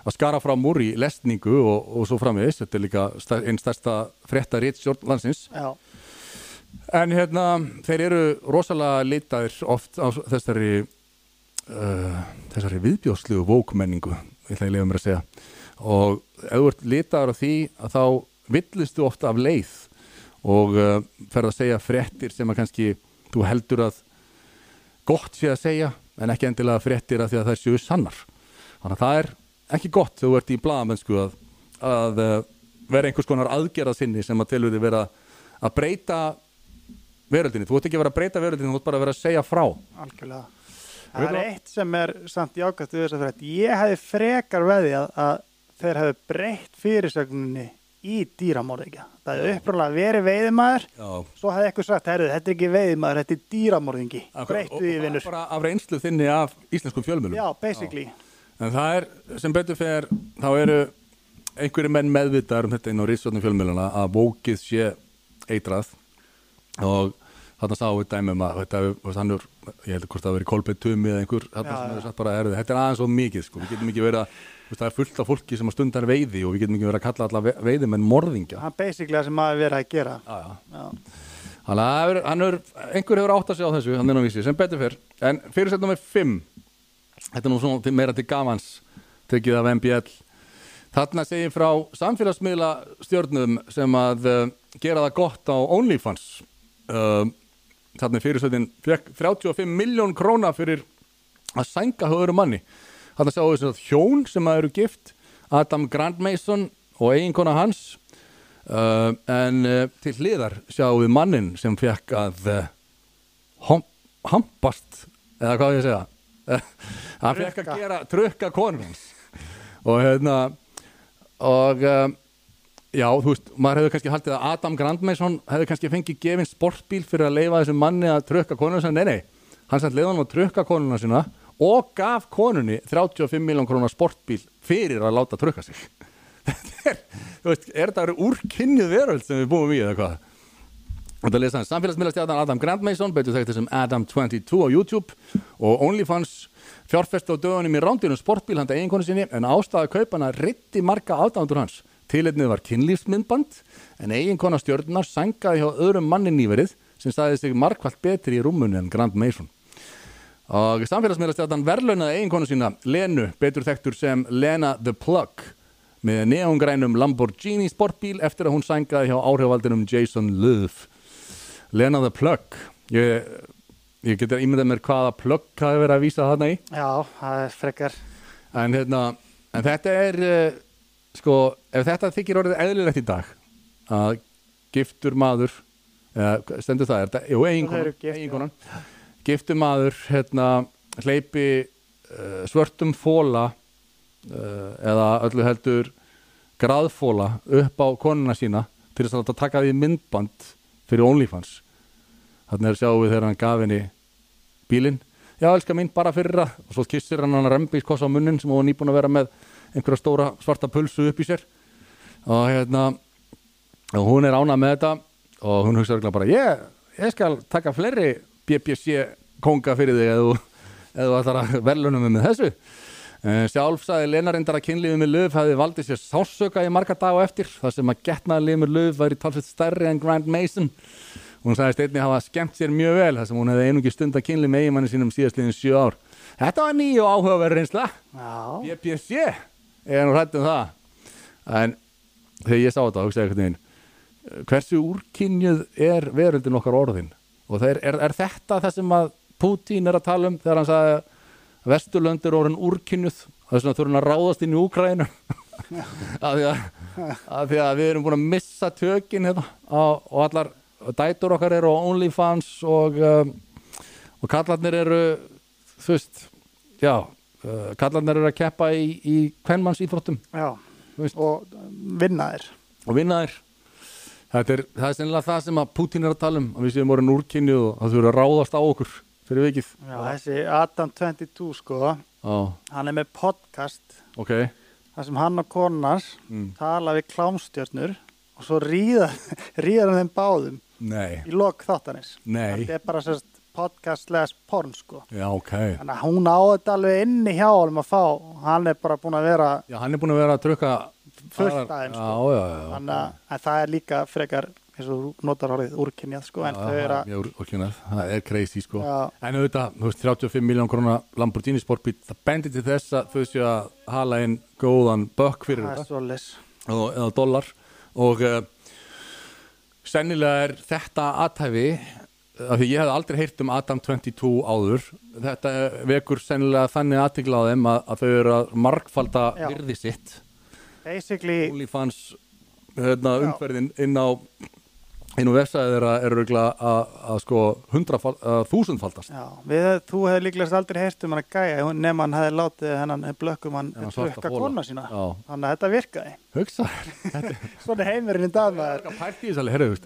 að skara fram úr í lesningu og, og svo framvegis, þetta er líka einn stærsta fréttarit stjórn landsins. Já, en hérna þeir eru rosalega litaðir oft á þessari uh, þessari viðbjóðslugu vókmenningu, ég ætla að leiða mér að segja. Og ef þú ert litaður á því að þá villistu ofta af leið og uh, ferð að segja fréttir sem að kannski þú heldur að gott sé að segja en ekki endilega fréttir að því að það séu sannar. Þannig að það er ekki gott þegar þú ert í blaðamennsku að, að uh, vera einhvers konar aðgerða sinni sem að þið vera að breyta veröldinni, þú ert ekki að vera að breyta veröldinni þú ert bara að vera að segja frá. Algjörlega. Það er eitt sem er samt jákvæmt við þess að frétt. Ég hefði frekar veði að, að þeir hefði breytt fyrirsögninni í dýramorðingja. Það hefði upprúnlega verið veiðimæður, Já. svo hefði eitthvað sagt, herru, þetta er ekki veiðimæður, þetta er dýramorðingi. Breyttu því vinnur. og bara af reynslu þinni af íslenskum fjölmjölum Já, basically. en það er, sem betur fer þá eru einhverju menn meðvitaður um þetta inn á rísvöldnum fjölmjöluna að bókið sé eitrað og þarna sáum við dæmum að þetta, hefur- hann er, ég held hvort það verið Kolbeitt Tumi eða einhver, þarna sem hefur sagt bara erfið, þetta er aðeins svo mikið sko, við getum ekki verið að það er fullt af fólki sem að stundar veiði og við getum ekki verið að kalla alla ve- veiðimenn morðingja Það er basically það sem maður verið að gera. já, já. Já. Þannig að er, einhver hefur átt að segja á þessu, er nú vísi, sem betur fyrr. En fyrirsett nummer 5, þetta er nú svona meira til gafans, tekið af MBL. Þarna segir frá samfélagsmiðla stjórnum sem að uh, gera það gott á OnlyFans. Uh, þarna er fyrirsettin fekk 35 miljón króna fyrir að sænga höfður manni. Þarna sjáum við að hjón sem að eru gift, Adam Grant Mason og eiginkona hans. Uh, en uh, til hliðar sjáum við mannin sem fekk að uh, hom, hampast eða hvað ég segja? Hann fekk að gera trukka konunins og hérna og uh, já, þú veist, maður hefur kannski haldið að Adam Grandmason hefur kannski fengið gefin sportbíl fyrir að leifa þessum manni að trukka konunins nei, nei, hann sætt leiða hann að trukka konuna sína og gaf konunni 35 miljón krónar sportbíl fyrir að láta trukka sig. Þetta er, þú veist, er þetta verið úrkynnið veröld sem við búum í eða hvað? Þetta lesa hann samfélagsmiðlastjarnan Adam Grant Mason, betur þekkti sem Adam22 á YouTube og OnlyFans fjárfest á dögunum í rándýrum sportbíl handa eiginkonu sinni en ástæða kaupana ritti marga aðdándur hans. Tilitnið var kynlífsmyndband en eiginkona stjörnar sangaði hjá öðrum manni nýverið sem staði sig markvallt betri í rúmunni en Grant Mason. Og samfélagsmiðlastjarnan verðlaunaði eiginkonu sína Lenu, betur þekktur sem Lena the Plug með neongrænum Lamborghini sportbíl eftir að hún sangaði hjá áhrifaldinum Jason Love. Lena the Plug ég, ég getur ímyndað mér hvaða plug hafi verið að vísa þarna í Já, það er frekar. en, hérna, en þetta er uh, sko, ef þetta þykir orðið eðlilegt í dag að giftur maður eða stendur það, er þetta, jú, eiginkonan eiginkonan, giftur maður hérna, hleypi uh, svörtum fóla uh, eða öllu heldur graðfóla upp á konuna sína til þess að láta taka því myndband fyrir OnlyFans. Þannig er sjáum við þegar hann gaf henni bílinn, já elskar mín bara fyrir það. Og svo kissir hann hann rembískoss á munnin sem hún var nýbúin að vera með einhverja stóra svarta pulsu upp í sér. Og hérna og hún er ánað með þetta og hún hugsa örugglega bara ég, ég skal taka fleiri BBC konga fyrir þig eða þú- ætlar að verðlunum með þessu. Eh, Sjálf sagði Lena reyndar að kynlífið með löf hefði valdið sér sásöka í marga dag og eftir þar sem að getnaðlið með löf væri talsveit stærri en Grant Mason. Hún sagði steinni hafa skemmt sér mjög vel þar sem hún hefði einungi stund að kynlið með eigimanni sínum síðastliðin sjö ár. Þetta var nýju áhugaverð reynsla. BBC ég er nú hrætt um það? En þegar ég sá þetta hugsaði einhvern veginn hversu úrkynjuð er veröldin okkar orðin? Og er, er, er þetta það sem að Putin er að tala um þegar hann sagði að Vesturlönd er orðin úrkynjuð þess vegna þurfum að ráðast inn í Úkrænu af því því að við erum búin að missa tökin hérna á, og allar dætur okkar eru á OnlyFans og um, og kallarnir eru þú veist, já uh, kallarnir eru að keppa í, í kvenmanns íþróttum Já, Þú veist. og vinna þér. og vinna þér þetta er, það er sennilega það sem að Putin er að tala um að við séum orðin úrkynju og að þú eru að ráðast á okkur fyrir vikið. Já, þessi Adam 22 sko, Já, hann er með podcast. Ok, þar sem hann og konars Mm. tala við klámstjörnur og svo ríða, ríðar hann þeim báðum nei, í lok þáttanis. nei. Þetta er bara sérst podcast leðast porn sko. já, ok, Þannig að hún á þetta alveg inni hjá honum að fá. Hann er bara búin að vera já, hann er búin að vera að trukka fullt aðeins. já, Sko. já, já, Þannig að, að það er líka frekar, eins og notar orðið úrkynjað sko, en Já, þau eru að, mjög úrkynnað, það er crazy sko Já. en auðvitað, þú veist, 35 miljón krónar Lamborghini sportbíl, það bendir til þess að þau séu að hala inn góðan bökk fyrir þetta eða dólar og uh, sennilega er þetta aðtæfi af því ég hef aldrei heyrt um Adam 22 áður. Þetta vekur sennilega þannig aðtikla á þeim að, að þau eru að margfalda Já. virði sitt. Basically, OnlyFans hérna, umferðin inn á inn á vefsæði þeirra er örgulega að, að sko að þúsundfaldast þú hefði líklegast aldrei heyrt um hann að gæja nema hann hefði látið hennan blökkum hann fola. kona sína. Já. Þannig að þetta virkaði. hugsa, Svona heimurinn í dag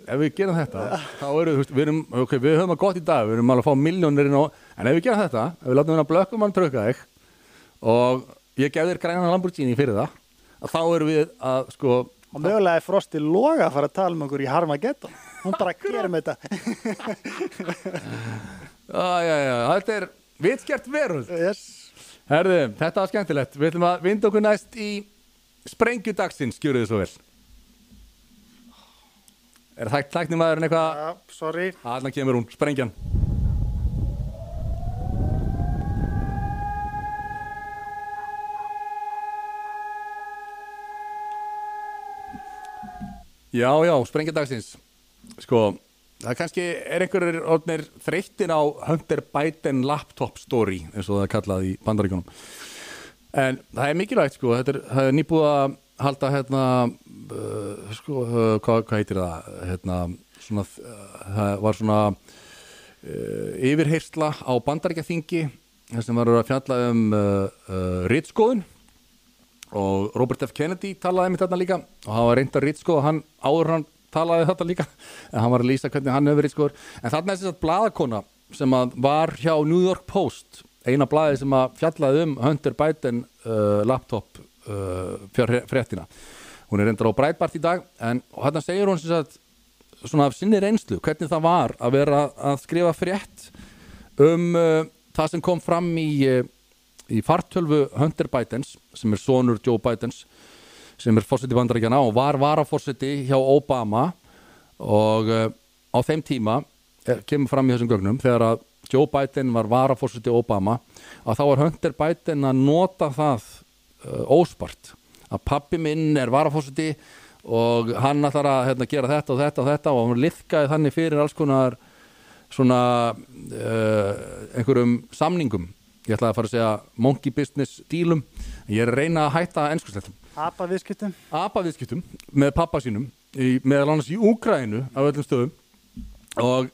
ef við gerum þetta þá eru, við erum, ok, við höfum það gott í dag við erum alveg að fá miljónir inn á en ef við gerum þetta, ef við látum hérna blökkum hann tröka þig og ég gef þér græna Lamborghini fyrir það að þá erum við að, sko Og mögulega er Frosti Loga að fara að tala um okkur í Harmageddon. Hún bara gerum þetta. já, já, já, þetta er vitskert veröld yes. herðu, þetta var skemmtilegt við ætlum að vinda okkur næst í sprengju dagsins, skjöru þið svo vel er það tæknum aðurinn eitthvað Já, sorry. Þarna kemur hún, sprengjan Já, já, sprengja dagsins. Sko, það kannski er einhverjir orðnir þreyttir á Hunter Biden laptop story eins og það er kallað í bandaríkunum En það er mikilvægt sko, þetta er, er nýbúið að halda hérna, uh, sko, uh, hvað, hvað heitir það, hérna, svona, uh, það var svona uh, yfirheysla á bandaríkjaþingi, þar sem var að fjalla um uh, uh, rítskoðun og Robert F. Kennedy talaði með þarna líka. Og hann var reynda rítskoð og hann áður hann talaði þetta líka, en hann var að lýsa hvernig hann hefur rítskoður, en þarna er þess að bladakona sem að var hjá New York Post. Eina blaði sem að fjallaði um Hunter Biden uh, laptop uh, fyrir fréttina. Hún er reyndar á Breitbart í dag en hérna segir hún sem sagt svona af sinni reynslu, hvernig það var að vera að skrifa frétt um uh, það sem kom fram í, uh, í fartölvu Hunter Bidens sem er sonur Joe Bidens sem er fórseti bandaríkjana og var varafórseti hjá Obama. Og uh, á þeim tíma eh, kemur fram í þessum gögnum þegar að Joe Biden var varafórseti Obama að þá var Hunter Biden að nota það uh, óspart. Að pappi minn er varafórseti og hann ætlar að hérna, gera þetta og þetta og þetta og hann liðkaði þannig fyrir alls konar svona uh, einhverjum samningum ég ætlaði að fara að segja monkey business dílum ég er að reyna að hætta ennskursleitum Apa viðskiptum. apaviðskiptum með pappa sínum í, meðal annars í Úgrænu á öllum stöðum. Og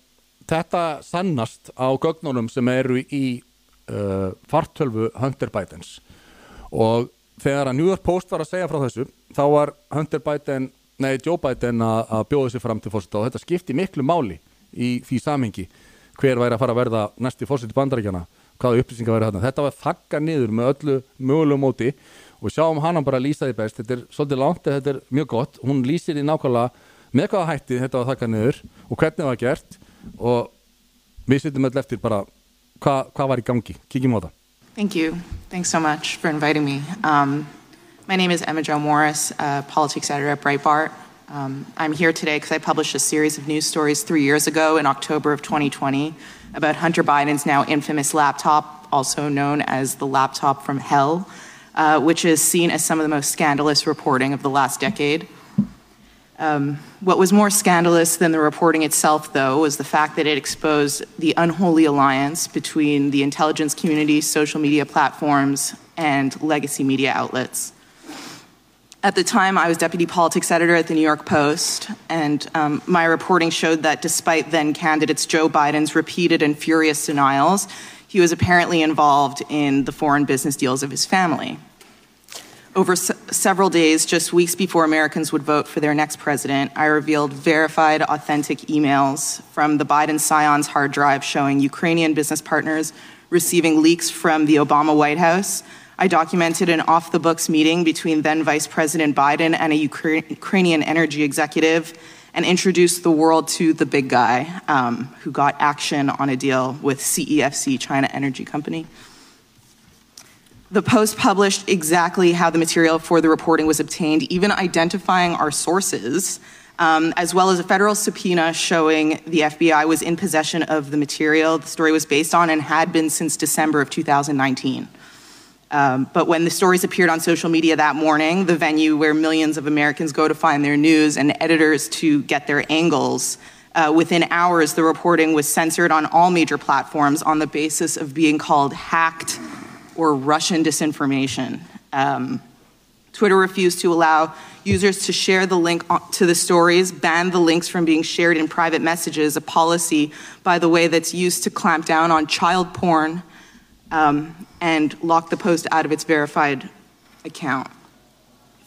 þetta sannast á gögnunum sem eru í uh, fartölvu Hunter Bidens. Og þegar að New York Post var að segja frá þessu þá var Hunter Biden nei, Joe Biden að bjóða sér fram til fórseta og þetta skipti miklu máli í því samhengi hver væri að fara að verða næsti fórseti bandaríkjana hvaða upplýsingar væri þarna. Þetta var þakka niður með öllu mögulegum móti og sjáum hana bara að lýsa því best. Þetta er svolítið langt en þetta er mjög gott. Hún lýsir því nákvæmlega með hvaða hætti þetta var þakka niður og hvernig það var gert. Og við sittum öll eftir bara hvað hva var í gangi, kíkjum á það. Thank you. Thanks so much for inviting me. Um, my name is Emma Jo Morris, uh, politics editor at Breitbart. Um, I'm here today because I published a series of news stories three years ago in October of 2020 about Hunter Biden's now infamous laptop, also known as the laptop from hell, uh, which is seen as some of the most scandalous reporting of the last decade. Um, what was more scandalous than the reporting itself, though, was the fact that it exposed the unholy alliance between the intelligence community, social media platforms, and legacy media outlets. At the time, I was deputy politics editor at the New York Post, and um, my reporting showed that despite then candidates Joe Biden's repeated and furious denials, he was apparently involved in the foreign business deals of his family. Over s- several days, just weeks before Americans would vote for their next president, I revealed verified, authentic emails from the Biden Scions hard drive showing Ukrainian business partners receiving leaks from the Obama White House. I documented an off the books meeting between then Vice President Biden and a Ukra- Ukrainian energy executive and introduced the world to the big guy um, who got action on a deal with CEFC, China Energy Company. The Post published exactly how the material for the reporting was obtained, even identifying our sources, um, as well as a federal subpoena showing the FBI was in possession of the material the story was based on and had been since December of 2019. Um, but when the stories appeared on social media that morning, the venue where millions of Americans go to find their news and editors to get their angles, uh, within hours, the reporting was censored on all major platforms on the basis of being called hacked or Russian disinformation. Um, Twitter refused to allow users to share the link to the stories, banned the links from being shared in private messages, a policy, by the way, that's used to clamp down on child porn, um, and locked the post out of its verified account.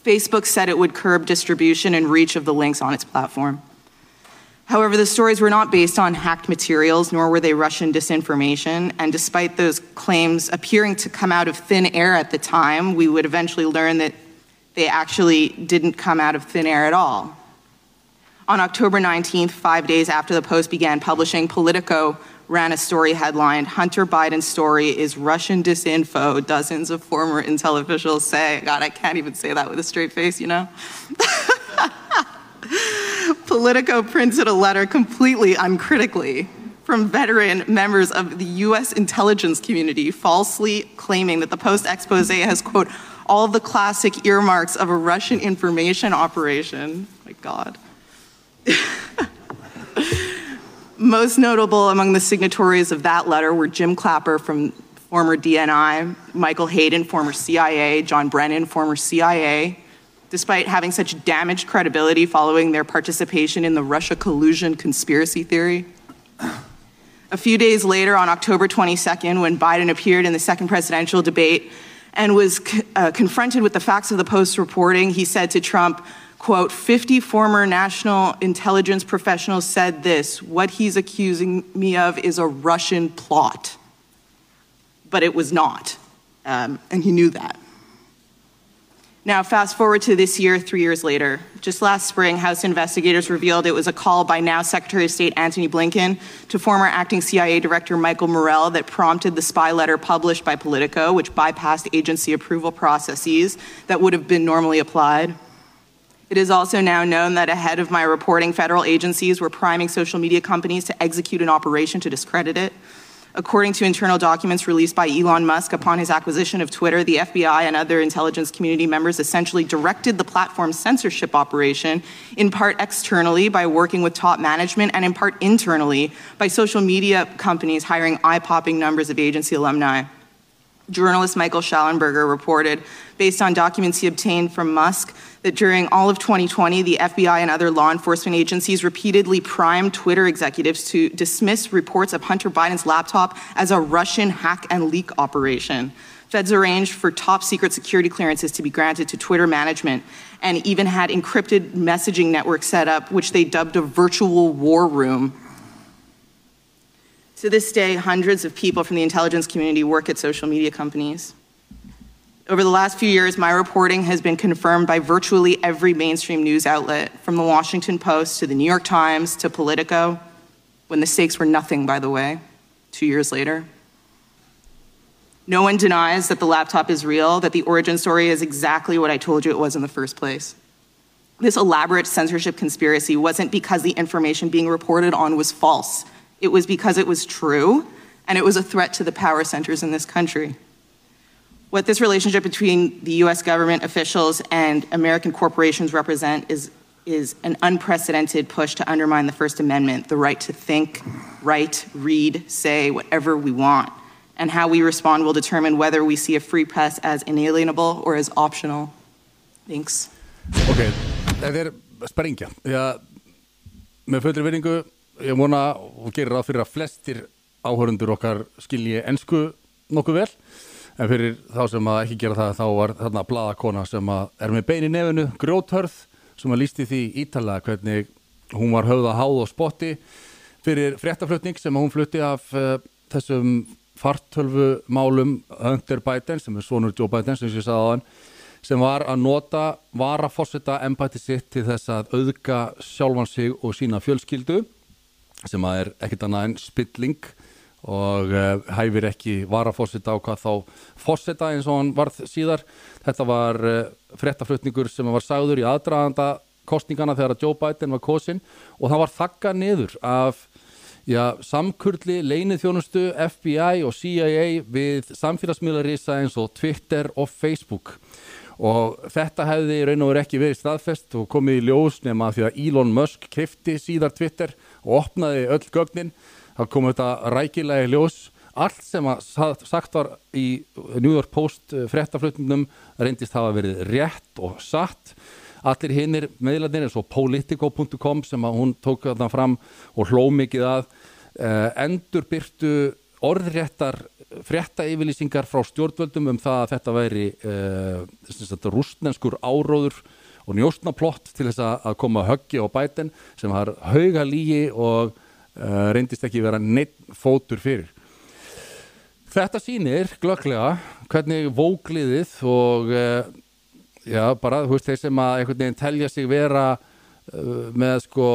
Facebook said it would curb distribution and reach of the links on its platform. However, the stories were not based on hacked materials, nor were they Russian disinformation. And despite those claims appearing to come out of thin air at the time, we would eventually learn that they actually didn't come out of thin air at all. On October 19th, five days after the Post began publishing, Politico ran a story headlined Hunter Biden's story is Russian disinfo, dozens of former intel officials say. God, I can't even say that with a straight face, you know? Politico printed a letter completely uncritically from veteran members of the US intelligence community, falsely claiming that the post expose has, quote, all the classic earmarks of a Russian information operation. My God. Most notable among the signatories of that letter were Jim Clapper from former DNI, Michael Hayden, former CIA, John Brennan, former CIA, despite having such damaged credibility following their participation in the Russia collusion conspiracy theory. A few days later, on October 22nd, when Biden appeared in the second presidential debate and was uh, confronted with the facts of the Post reporting, he said to Trump, quote, 50 former national intelligence professionals said this. What he's accusing me of is a Russian plot. But it was not. Um, and he knew that. Now, fast forward to this year, three years later. Just last spring, House investigators revealed it was a call by now Secretary of State Antony Blinken to former acting CIA Director Michael Morell that prompted the spy letter published by Politico, which bypassed agency approval processes that would have been normally applied. It is also now known that ahead of my reporting, federal agencies were priming social media companies to execute an operation to discredit it. According to internal documents released by Elon Musk upon his acquisition of Twitter, the FBI and other intelligence community members essentially directed the platform's censorship operation, in part externally by working with top management, and in part internally by social media companies hiring eye popping numbers of agency alumni. Journalist Michael Schallenberger reported, based on documents he obtained from Musk, that during all of 2020, the FBI and other law enforcement agencies repeatedly primed Twitter executives to dismiss reports of Hunter Biden's laptop as a Russian hack and leak operation. Feds arranged for top secret security clearances to be granted to Twitter management and even had encrypted messaging networks set up, which they dubbed a virtual war room. To this day, hundreds of people from the intelligence community work at social media companies. Over the last few years, my reporting has been confirmed by virtually every mainstream news outlet, from the Washington Post to the New York Times to Politico, when the stakes were nothing, by the way, two years later. No one denies that the laptop is real, that the origin story is exactly what I told you it was in the first place. This elaborate censorship conspiracy wasn't because the information being reported on was false. It was because it was true, and it was a threat to the power centers in this country. What this relationship between the US government officials and American corporations represent is, is an unprecedented push to undermine the First Amendment, the right to think, write, read, say whatever we want. And how we respond will determine whether we see a free press as inalienable or as optional. Thanks. Ok, þetta er sprengja Já, með fullri vinningu ég vona og gerir ráð fyrir að flestir áhörundur okkar skilji ensku nokkuð vel en fyrir þá sem að ekki gera það þá var þarna bladakona sem að er með bein í nefinu, grjóthörð sem að lísti því ítalega hvernig hún var höfða háð og spotti fyrir fréttaflutning sem að hún flutti af uh, þessum fartölvu málum Hunter Biden sem er sonur Joe Biden sem ég sagði á hann sem var að nota varaforsetta embætti sitt til þess að auðga sjálfan sig og sína fjölskyldu sem að er ekkit annað en spilling og uh, hæfir ekki varaforsetta á hvað þá forsetta eins og hann varð síðar. Þetta var uh, fréttaflutningur sem var sagður í aðdraganda kostningana þegar að Joe Biden var kosin og það var þakka niður af já, samkurli, leinið þjónustu, FBI og CIA við samfélagsmiðlarisa eins og Twitter og Facebook. Og þetta hefði raun og verið ekki verið staðfest og komið í ljós nema því að Elon Musk kefti síðar Twitter og opnaði öll gögnin þá kom þetta rækilega í ljós. Allt sem að sagt var í New York Post fréttaflutningum reyndist hafa verið rétt og satt. Allir hinnir meðlarnir eins og politico.com sem að hún tók þarna fram og hló mikið að uh, endur byrtu orðréttar frétta yfirlýsingar frá stjórnvöldum um það að þetta væri uh, rústnenskur áróður og njóstnaplott til þess að koma höggi á bæten sem har hauga lígi og uh, reyndist ekki vera neitt fótur fyrir. Þetta sýnir glögglega hvernig vógliðið og uh, já, bara þú veist þeir sem að einhvern veginn telja sig vera uh, með sko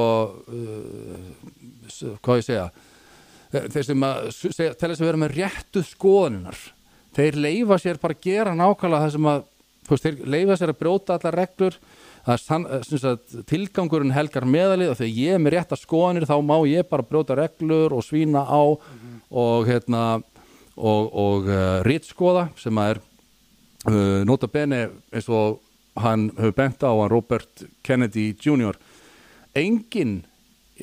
hvað ég segja þeir sem að segja, telja sig vera með réttu skoðunar þeir leifa sér bara að gera nákvæmlega það sem að veist, þeir leifa sér að brjóta allar reglur Sann, tilgangurinn helgar meðalið og þegar ég er með rétt að skoðanir þá má ég bara brjóta reglur og svína á mm -hmm. og hérna og, og uh, rítskoða sem að er uh, nota bene eins og hann hefur bent á hann Robert Kennedy Jr. engin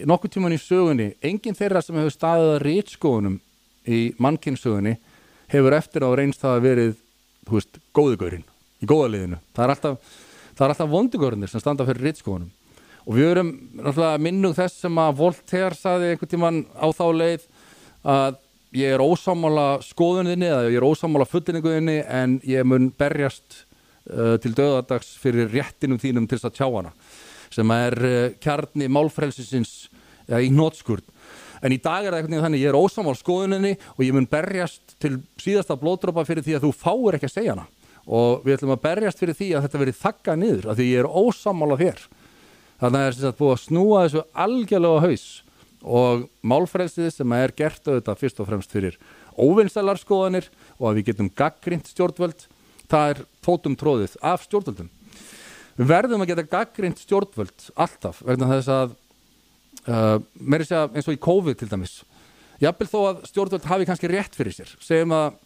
nokkur tíman í sögunni, engin þeirra sem hefur staðið að rítskoðunum í mannkynnsögunni hefur eftir á reynst það að verið, þú veist, góðugurinn í góðaliðinu, það er alltaf það er alltaf vondugörnir sem standa fyrir rittskoðunum og við erum minnug þess sem að Voltaire saði einhvern tíman á þá leið að ég er ósámála skoðuninni eða ég er ósámála fullinninguðinni en ég mun berjast uh, til döðadags fyrir réttinum þínum til þess að tjá hana sem er uh, kjarni málfrælsinsins ja, í nótskurð en í dag er það einhvern veginn þannig ég er ósámála skoðuninni og ég mun berjast til síðasta blóðdrópa fyrir því að þú fáir ekki að segja hana og við ætlum að berjast fyrir því að þetta verið þakka niður af því ég er ósamála þér. Þannig að það er búið að snúa þessu algjörlega haus. Og málfrælsið sem er gert auðvitað fyrst og fremst fyrir óvinnstælarskoðanir og að við getum gaggrind stjórnvöld það er tótum tróðið af stjórnvöldum. Við verðum að geta gaggrind stjórnvöld alltaf vegna þess að uh, mér er að segja eins og í COVID til dæmis. Jafnvel þó að stjórnvöld hafi kannski rétt fyrir sér segjum að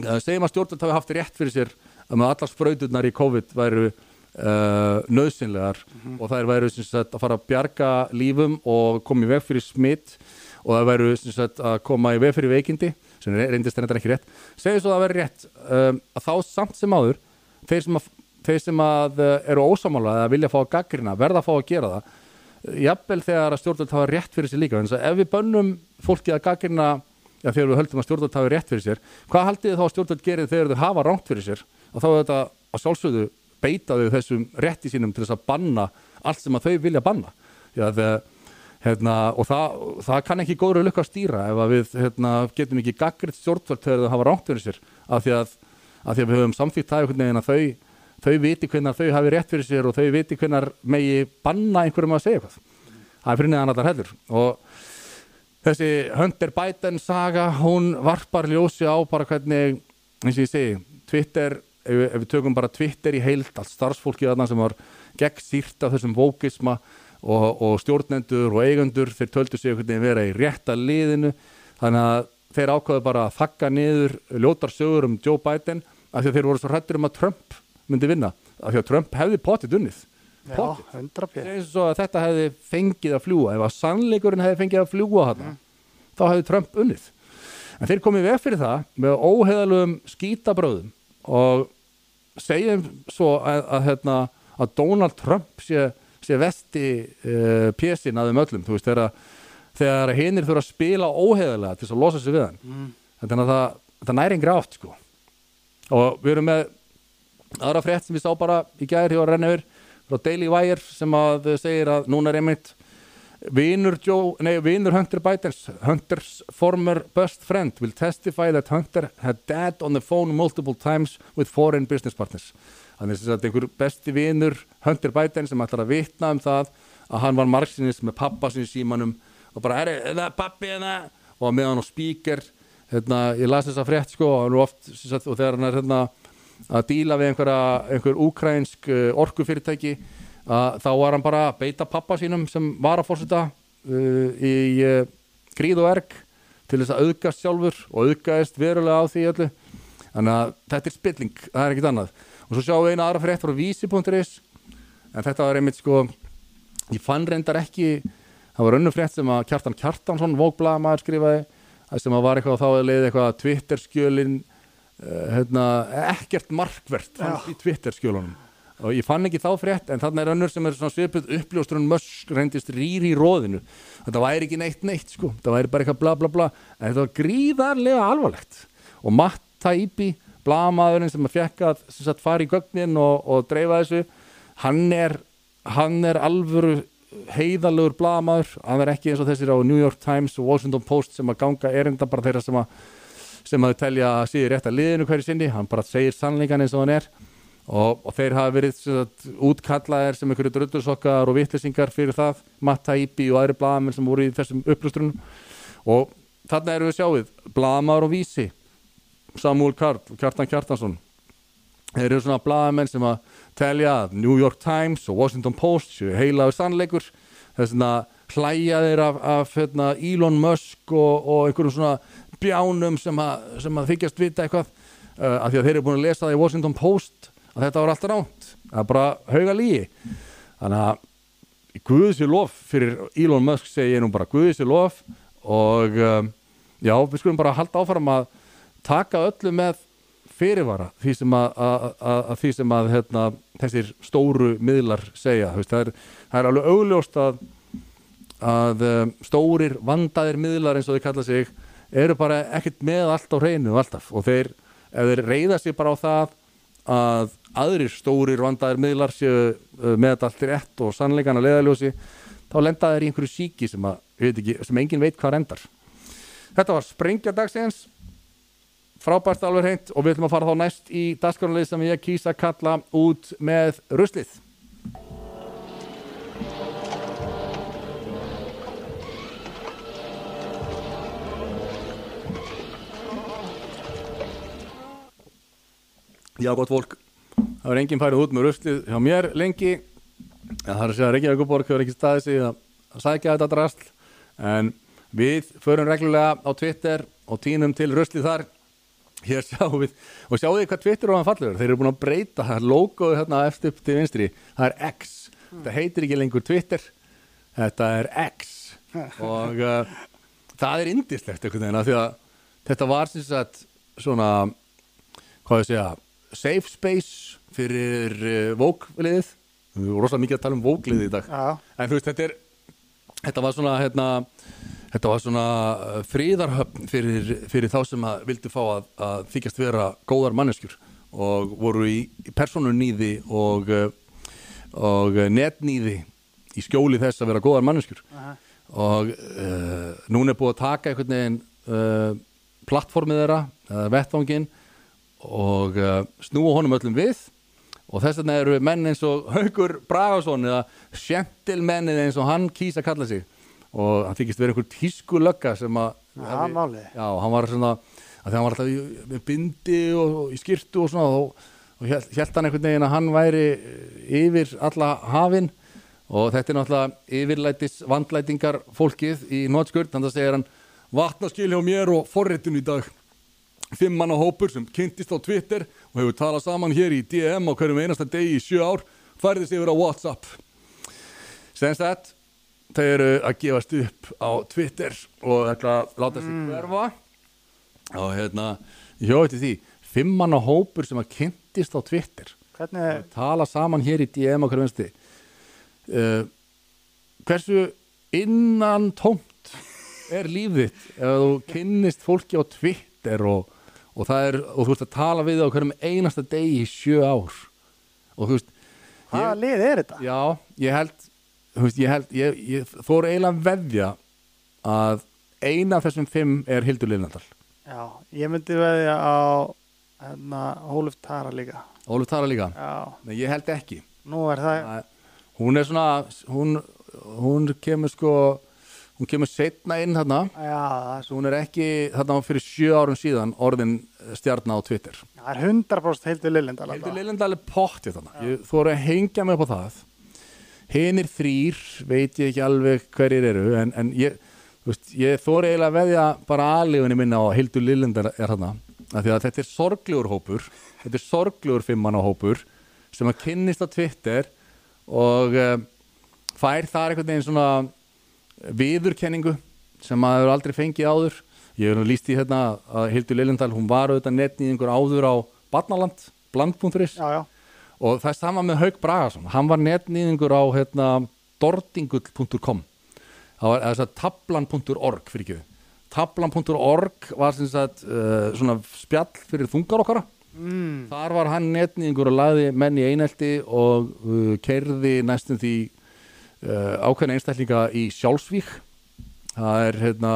segjum að stjórnvöld hafi haft rétt fyrir sér að allar spröyturnar í COVID væru uh, nöðsynlegar mm -hmm. og það væru sagt, að fara að bjarga lífum og koma í veg fyrir smitt og það væru sagt, að koma í veg fyrir veikindi sem reyndist þetta ekki rétt segjum svo að það væri rétt um, að þá samt sem áður þeir sem að, þeir sem að uh, eru ósamála eða vilja að fá að gaggrina verða að fá að gera það jafnvel þegar að stjórnvöld hafa rétt fyrir sér líka en ef við bönnum fólki að gaggrina já, þegar við höldum að stjórnvöld hafi rétt fyrir sér hvað haldið þá að stjórnvöld gerir þegar þau hafa ránt fyrir sér? Og þá er þetta að sjálfsögðu beita þau þessum rétti sínum til þess að banna allt sem að þau vilja banna. Já, þegar, hérna, og það, það kann ekki góður lukka að stýra ef að við hérna, getum ekki gaggriðt stjórnvöld þegar þau hafa ránt fyrir sér. Af því að, að, því að við höfum samþýtt það einhvern veginn að þau þau viti hvernig þau hafi rétt fyrir sér og þau viti hvernig megi banna einhverjum að segja eitthvað. Það er fyrir neðan allar heldur og þessi Hunter Biden saga hún varpar ljósi á bara hvernig eins og ég segi Twitter, ef við, ef við tökum bara Twitter í heilt allt starfsfólkið aðna sem var gegn sýrt af þessum vókisma og, og stjórnendur og eigundur þeir töldu sig hvernig vera í rétta liðinu. Þannig að þeir ákvaðu bara að þakka niður ljótar sögur um Joe Biden af því að þeir voru svo hrættur um að Trump myndi vinna. Af því að Trump hefði potið unnið. Já, 100% eins og þetta hefði fengið að fljúa ef að sannleikurinn hefði fengið að fljúa hann mm. þá hefði Trump unnið. En þeir komið veg fyrir það með óheðalum skítabröðum og segjum svo að, að, hérna, að Donald Trump sé, sé vesti uh, pjesin að þeim öllum. Veist þegar, þegar hinnir þurfa að spila óheðilega til þess að losa sig við hann. Mm. þannig að það, það næri engri átt sko. og við erum með aðra frétt sem við sá bara í gæðir hjá yfir frá Daily Wire sem að segir að núna er einmitt vinur, Joe, nei, vinur Hunter Bidens Hunter's former best friend will testify that Hunter had died on the phone multiple times with foreign business partners. Þannig sem sagt einhver besti vinur Hunter Biden sem ætlar að vitna um það að hann var margsinnis með pappa sinni símanum og bara, er, er það pappi hérna? Og með hann á spíker hérna, ég las þessa frétt sko og, er oft, og þegar hann er hérna að díla við einhverja, einhver úkrænsk uh, orkufyrirtæki að þá var hann bara að beita pappa sínum sem var að fórseta uh, í uh, gríð og erg til þess að auðgast sjálfur og auðgast verulega á því öllu. Þannig að þetta er spilling, það er ekkit annað. Og svo sjáum við eina aðra frétt frá vísi.is en þetta var einmitt sko ég fann reyndar ekki það var önnur frétt sem að Kjartan Kjartansson vókblaðamaður skrifaði sem að var eitthvað þá að leiði eitthvað Twitter skjölin uh, hérna, ekkert markvert í Twitter skjölunum. Og ég fann ekki þá frétt en þarna er önnur sem er svona svipuð uppljóstrun mösk reyndist rýri í róðinu þetta væri ekki neitt neitt sko. Þetta væri bara eitthvað bla bla bla. En þetta var gríðarlega alvarlegt. Og Matt Taibbi blamaðurinn sem að fekk að sem sagt, fara í gögnin og, og dreifa þessu hann er, hann er alvöru heiðalegur blamaður hann er ekki eins og þessir á New York Times og Washington Post sem að ganga erinda bara þeirra sem að sem að þau telja að síður rétt að liðinu hverju sinni. Hann bara segir sannleikan eins og hann er. Og, og þeir hafa verið sagt, útkallaðir sem einhverju drullusokkar og vittlisingar fyrir það, Matt Taibbi og aðri blamamenn sem voru í þessum upplustrunum og þarna erum við sjáið blamaður og vísi. Samuel Karl Kjartan Kjartansson. Þeir eru svona blamamenn sem að telja að New York Times og Washington Post séu heilaður sannleikur. Þess að hlæja þeir af, af hérna, Elon Musk og, og einhverjum svona bjánum sem að, sem að þykjast vita eitthvað uh, af því að þeir eru búin að lesa það í Washington Post að þetta var alltaf ránt það er bara hauga lígi þannig að Guði sér lof fyrir Elon Musk segi ég nú bara. Guði sér lof og um, já, við skulum bara halda áfram að taka öllu með fyrirvara því sem að, að, að, því sem að hérna, þessir stóru miðlar segja, það er, það er alveg augljóst að að um, stórir vandaðir miðlar eins og þeir kalla sig eru bara ekkert með allt á hreinu og alltaf. Og þeir, ef þeir reyða sig bara á það að aðrir stórir vandaðir miðlar séu uh, með þetta allt rétt og sannleikana leðaljósi þá lenda þeir í einhverju síki sem, að, ekki, sem engin veit hvað rendar. Þetta var sprengja dagsins. Frábært alveg hreint. Og við ætlum að fara þá næst í dagskorunlið sem ég kýsa að kalla út með ruslið Já, gott fólk. Það var enginn færið út með ruslið hjá mér lengi. Það er að segja að Reykjavíkuborg hefur ekki staðið sig að, að sækja þetta drasl. En við förum reglulega á Twitter og tínum til ruslið þar. Hér sjáum við og sjáum við hvað Twitter og hann fallur þeir eru búin að breyta það logoðu hérna eftir upp til vinstri. Það er X, þetta heitir ekki lengur Twitter. Þetta er X. Og uh, það er indislegt einhvern veginn af því að þetta var sem sagt svona hvað ég segja safe space fyrir uh, vókliðið við erum rosalega mikið að tala um vókliðið í dag. Já. en þú veist þetta er þetta var svona hérna Þetta var svona uh, fríðarhöfn fyrir, fyrir þá sem að vildu fá að, að þykjast vera góðar manneskjur. Og voru í, í personunýði og, uh, og netnýði í skjóli þess að vera góðar manneskjur. Aha. og uh, núna er búið að taka einhvern veginn uh, plattformið þeirra, uh, vettvangin og uh, snúa honum öllum við. Og þess vegna eru menn eins og Haugur Bragason eða Sjentilmennið eins og hann kýsa að kalla sig. Og hann þykist vera einhver tísku lögga sem að Já, málið. já, hann var svona að hann var alltaf í, með bindi og, og í skyrtu og svona og, og held, hann einhvern veginn að hann væri yfir alla hafin. Og þetta er náttúrulega yfirlætis vandlætingar fólkið í nótskurt þannig að segja hann vatnaskil hjá mér og forritun í dag fimm manna hópur sem kynntist á Twitter og hefur talað saman hér í DM á hverjum einasta degi í sjö ár færðist yfir á Whatsapp. Senst þetta þau eru að gefast upp á Twitter og ætla að láta sig hverfa. Og hérna til því fimm manna hópur sem að kynntist á Twitter Hvernig, tala saman hér í DM okkur vensti uh, hversu innan tómt er lífið ef þú kynnist fólki á Twitter og, og það er og þú veist að tala við á hverjum einasta degi í sjö ár. Og þú veist hvaða lið er þetta? já, ég held þú veist, ég held, ég, ég fór eiginlega að veðja að eina af þessum fimm er Hildur Lillendal Já, ég myndi veðja á hérna, Hóluf Tara líka. Óluf Tara líka, Já, Nei, ég held ekki. Nú er það hún er svona hún, hún kemur sko hún kemur setna inn þarna. Já, hún er ekki þarna fyrir sjö árum síðan orðin stjarnar á Twitter. Það er 100% Hildur Lillendal Hildur Lillendal er pottið þarna. Ég þóru að hengja mig upp á það. Hinir þrýr veit ég ekki alveg hverjir eru en, en ég, þú ég þóru eiginlega að veðja bara aðlegunni minna á Hildur Lillendal er þarna. Af því að þetta er sorglegur hópur þetta er sorglegur fimmanna hópur sem að kynnist á Twitter og uh, fær þar einhvern veginn svona viðurkenningu sem maður hefur aldrei fengið áður. Ég hef líst í hérna að Hildur Lillendal hún var auðvitað netnýðingur áður á Barnaland, bland.is og það er sama með Haug Bragason. Hann var netnýðingur á hérna, dordingull.com það var þess að tablan.org fyrir ekki tablan.org var sagt uh, svona spjall fyrir þungar okkara. Mm. þar var hann netnýðingur og lagði menn í einelti og uh, keirði næstum því uh, ákveðna einstaklinga í sjálfsvík. Það er hérna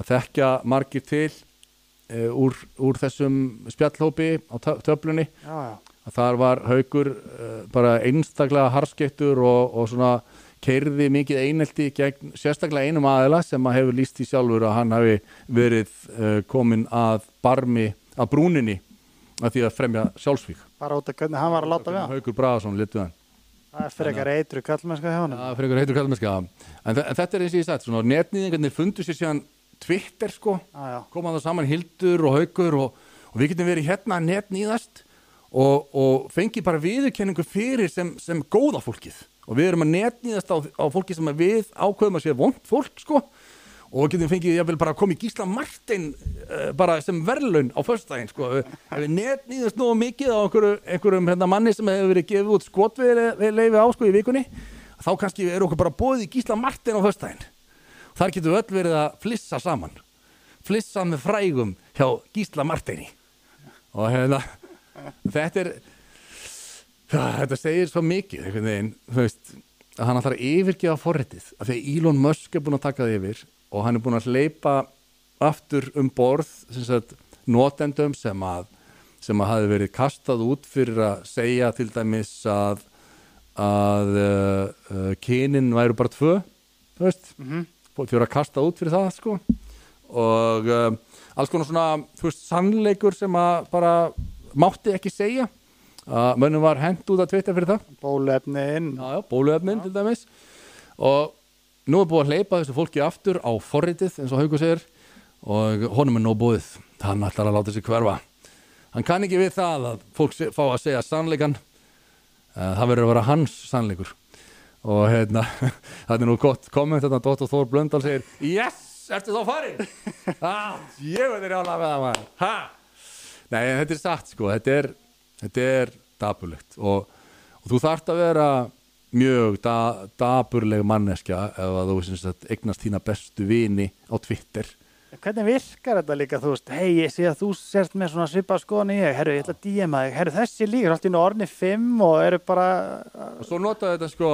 að þekkja margir til uh, úr, úr þessum spjallhópi á tö- töflunni. Já, já. að þar var haukur uh, bara einstaklega harskettur og, og svona keirði mikið einelti gegn sérstaklega einum aðila sem að hefur líst í sjálfur að hann hafi verið uh, komin að barmi, að brúninni að því að fremja sjálfsvík. Bara út af hvernig hann var að láta við hann Haukur Bragason litu hann Það er frekar eitru kallmennska hjá hann Það er frekar heitur kallmennska en, en þetta er eins og ég sagt, svona netnýðingarnir fundu sér síðan Twitter sko. Já, já, koma það saman Hildur og Haukur og, og við getum verið hérna netnýðast og, og fengi bara viðurkenningu fyrir sem, sem góða fólkið. Og við erum að netnýðast á, á fólki sem við ákveðum að sé vond fólk sko og getum fengið, ég vil bara koma í Gísla Martin uh, bara sem verðlaun á föstudaginn sko, ef við netnýðast nú mikið á einhverju, einhverjum hérna, manni sem hefur verið gefið út skotviðleifi á sko í vikunni þá kannski er okkur bara bóðið í Gísla Martin á föstudaginn. Þar getum við öll verið að flissa saman. Flissa með frægum hjá Gísla Martini og hérna þetta er þetta segir svo mikið einhvern veginn, þú veist að hann ætlar að yfirgefa forritið. Af því að Elon Musk er búin að taka það yfir og hann er búin að hleypa aftur um borð sem sagt, notendum sem að sem að hafi verið kastað út fyrir að segja til dæmis að að uh, uh, kynin væru bara tvö þú veist, mm -hmm. fyrir að kasta út fyrir það sko. Og um, alls konar svona, þú veist, sannleikur sem að bara mátti ekki segja. Að mönnum var hent út að tvita fyrir það. Bóluefnin bóluefnin til dæmis. Og nú er búið að hleypa þessu fólki aftur á forritið eins og Haugur segir og honum er nóg búið hann ætlar að láta sig hverfa. Hann kann ekki við það að fólk fá að segja sannleikan Eh, það verður að vera hans sannleikur. Og hérna það er nú gott komment þetta Dóttor Þór Blöndal segir yes, ertu þá farin ah, ég veit þér álega með það maður. Ha? Nei, þetta er satt sko. Þetta er, þetta er dapurlegt. Og, og þú þarft að vera mjög da, dapurleg manneskja ef að þú sem sagt, eignast þína bestu vini á Twitter. Hvernig virkar þetta líka, þú veist, hei, ég sé að þú sért með svona svipa skoðan í ég, herru, ég ætla að DM að þig, herru, þessi líka, allt í orðni fimm og eru bara og svo notaðu þetta sko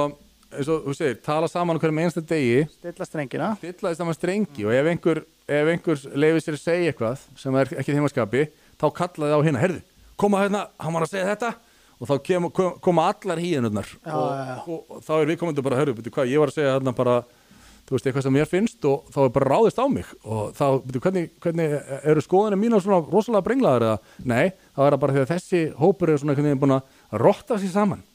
eins og þú segir, tala saman um hverjum einsta degi. Stilla strengina. stilla þess að maður strengi og ef einhver, ef einhver leifir sér að segja eitthvað sem er ekki þeimaskapi þá kallaði á hérna, herðu, koma hérna hann var að segja þetta og þá kem, kom, koma allar híðinurnar og, já, já. og, og þá er viðkomendur bara, herru, betur hvað, ég var að segja hérna bara þú veist, eitthvað sem mér finnst og þá er bara ráðist á mig og þá, betur, hvernig, hvernig eru skoðinu mína svona rosalega brenglaðar eða, nei, þá er það bara því að þessi hópur er svona einhvern veginn búin að rotta sér saman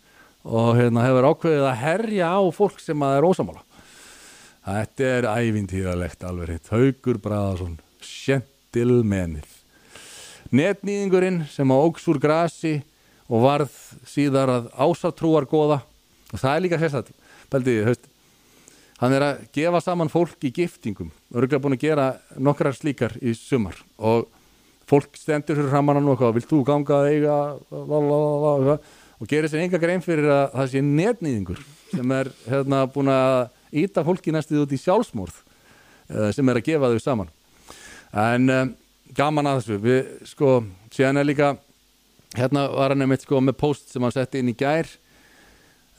og hérna hefur ákveðið að herja á fólk sem að er ósamála Þetta er ævintíðalegt alveg hitt. Haugur Braðarsson, sjentilmenið. Netnýðingurinn sem á óks úr grasi og varð síðar að ásatrúar góða. Og það er líka sérstætt. Beldiði, höfst, hann er að gefa saman fólk í giftingum. Örgulega búin að gera nokkrar slíkar í sumar. Og fólk stendur fyrir framann og eitthvað, vilt þú ganga eiga, la, la, la, la, og gerir sér enga grein fyrir að það sé netnýðingur sem er hérna búin að íta fólki næstuð út í sjálfsmórð uh, sem er að gefa þau saman en um, gaman að þessu við sko, síðan er líka hérna var hann einmitt sko með post sem hann setti inn í gær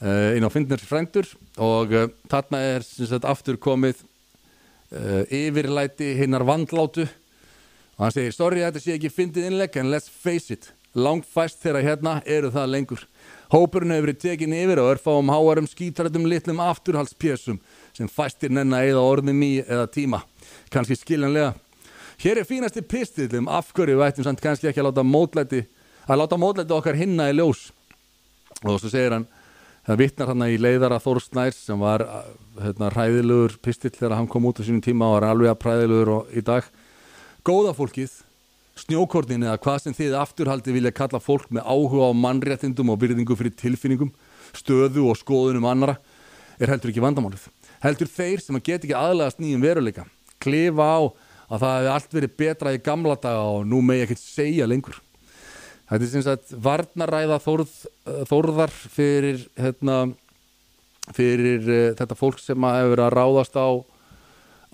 uh, inn á Fyndnir frændur og uh, þarna er sagt aftur komið uh, yfirlæti hinnar vandlátu og hann segir, sorry þetta sé ekki fyndið innlegg en let's face it, langfæst þeirra hérna eru það lengur. Hópurinn hefur verið tekin yfir og örfáum háarum skítrættum litlum afturhaldspjössum sem fæstir nenna eða orðum í eða tíma kannski skiljanlega. Hér er fínasti pistillum af hverju við ættum samt kannski ekki að láta mótlæti að láta mótlæti okkar hinna í ljós. Og svo segir hann það vittnar hann í leiðara Þór Snærs sem var hérna, hræðilegur pistill þegar hann kom út á sínum tíma og var alveg að præðilegur og í dag. Góða fólkið snjókornin eða hvað sem þið afturhaldi vilja kalla fólk með áhuga á mannréttindum og byrðingu fyrir tilfinningum stöðu og skoðunum annara er heldur ekki vandamálið. Heldur þeir sem að geta ekki aðlægast nýjum veruleika. Klifa á að það hefði allt verið betra í gamla daga og nú megi ekkert segja lengur Þetta er sem sagt varnaræða þórð, þórðar fyrir, hérna, fyrir uh, þetta fólk sem að hefur verið að ráðast á,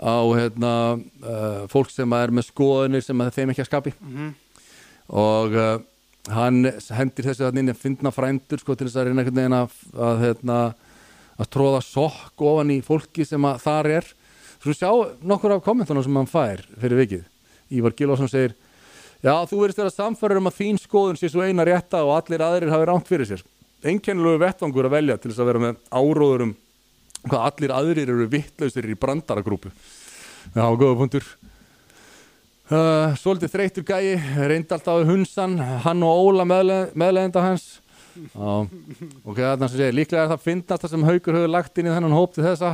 á hérna, uh, fólk sem er með skoðunir sem þeim ekki að skapi Mhm. og uh, hann hendir þessu inn að finna frændur sko, til þess að reyna að, að, hérna, að tróða sokk ofan í fólki sem að þar er Svo sjá nokkur af kommentunum sem hann fær fyrir vikið. Ívar Gilvarsson segir Já, þú verðist vera samfæður um að þín skoðun sé svo eina rétta og allir aðrir hafi rámt fyrir sér. Einkennilegu vettvangur að velja til þess að vera með áróður um hvað allir aðrir eru vittlausir í brandaragrúpu. Já, góða punktur. Uh, Svolítið þreytur gæi, reyndi alltaf hunsan, hann og Óla meðle- meðlegenda hans. Já, ok, þarna sem segir, líklega er það fyndnast það sem Haukur hefur lagt inn í þennan hóp til þessa.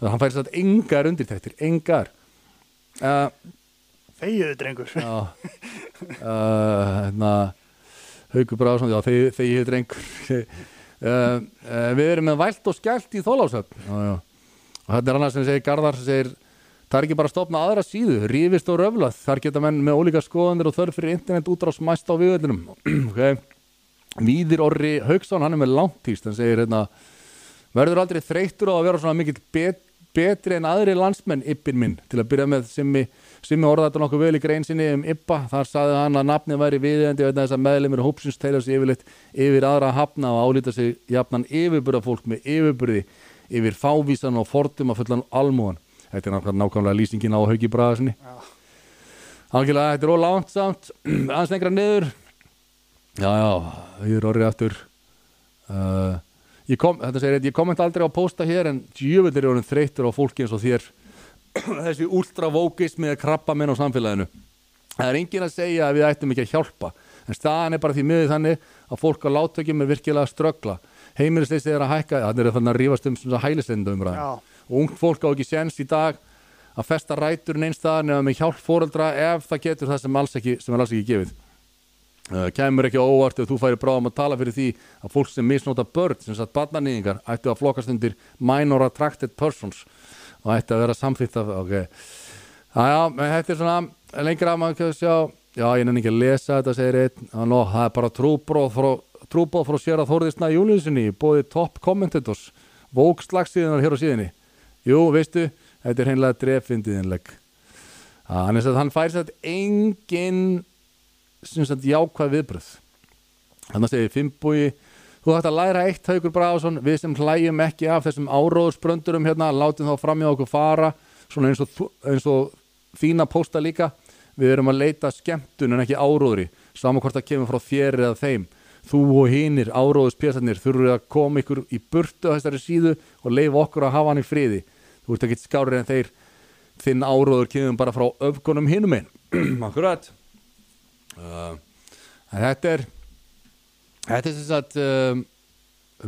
Það hann færi satt engar undirtæktir, engar. Uh, Þegiðu, drengur. Hérna, Haukur Brásson, já, þegi, þegi drengur. uh, uh, við erum með vælt og skælt í þólásöfn. Og þetta er annars sem segir Garðar, sem segir, það er ekki bara að stopna aðra síðu, rífist og röflað. Þar geta menn með ólíka skoðanir og þörf fyrir internet útrás mæst á viðöldunum. ok, Víðir Orri Hauksson, hann er með langtíst, hann segir, hérna, verður aldrei þreyttur á að vera svona mikill bet, betri en aðri landsmenn yppin minn til að byrja með simmi, simmi orða þetta nokkuð vel í grein sinni um yppa þar saði hann að nafni væri viðendi vegna þess að meðlemur hópsins teila sig yfirleitt yfir aðra hafna og álíta sig jafnan yfirburða fólk með yfirburði yfir fávísan og fordum að fullan almúan þetta er nákvæmlega, lýsingin á haugi bræðasinni Algjörlega, þetta er ólánt samt. Aðeins lengra niður. Já, já, ég er orðið aftur. Uh, ég, kom, þetta segir, ég komment aldrei á posta hér en djöfull er orðin þreyttur á fólki eins og þér þessi ultravókismi eða krabba minn á samfélaginu. Það er engin að segja að við ættum ekki að hjálpa en staðan er bara því miður þannig að fólk á látökjum er virkilega að ströggla. Heimilisleysi er að hækka, þannig er þannig að rífast um umræðin Já. og ungt fólk á ekki séns í dag að festa ræturinn einstæðan eða með hjálp fóreldra ef það getur það sem, alls ekki, sem er alls ekki gefið. Uh, kemur ekki óvart ef þú færi bráðum að tala fyrir því að fólk sem misnóta börn sem satt barnanýðingar ættu að flokkast undir minor attracted persons og ættu að vera samþýtt af ok, aðja, þetta er svona lengra að maður að sjá. Já, ég nenni ekki að lesa þetta, segir einn. Nó, það er bara trúbróð frá trúbróð frá sér að Þórðisna Júliusinni bóði top commentators. Vókslagsíðunar hér á síðinni jú, veistu, þetta er hreinlega dreffindiðinleg þannig að hann fær sætt engin sem sagt jákvæð viðbröð þannig að segir Fimbúi þú ætti að læra eitt haugur Brásson við sem hlæjum ekki af þessum áróðsbröndurum hérna, látum þá fram í okkur fara. Svona eins og, eins og þína pósta líka. Við erum að leita skemmtun en ekki áróðri. Saman hvort það kemur frá þér eða þeim. Þú og hinir áróðuspjæsarnir þurfur að koma ykkur í burtu á þessari síðu og leifa okkur að hafa hann í friði. Þú ert ekki skárið en þeir. Þinn áróður kemur bara frá öfgunum hinum einn akkurat. Uh, þetta er þetta er sem sagt um,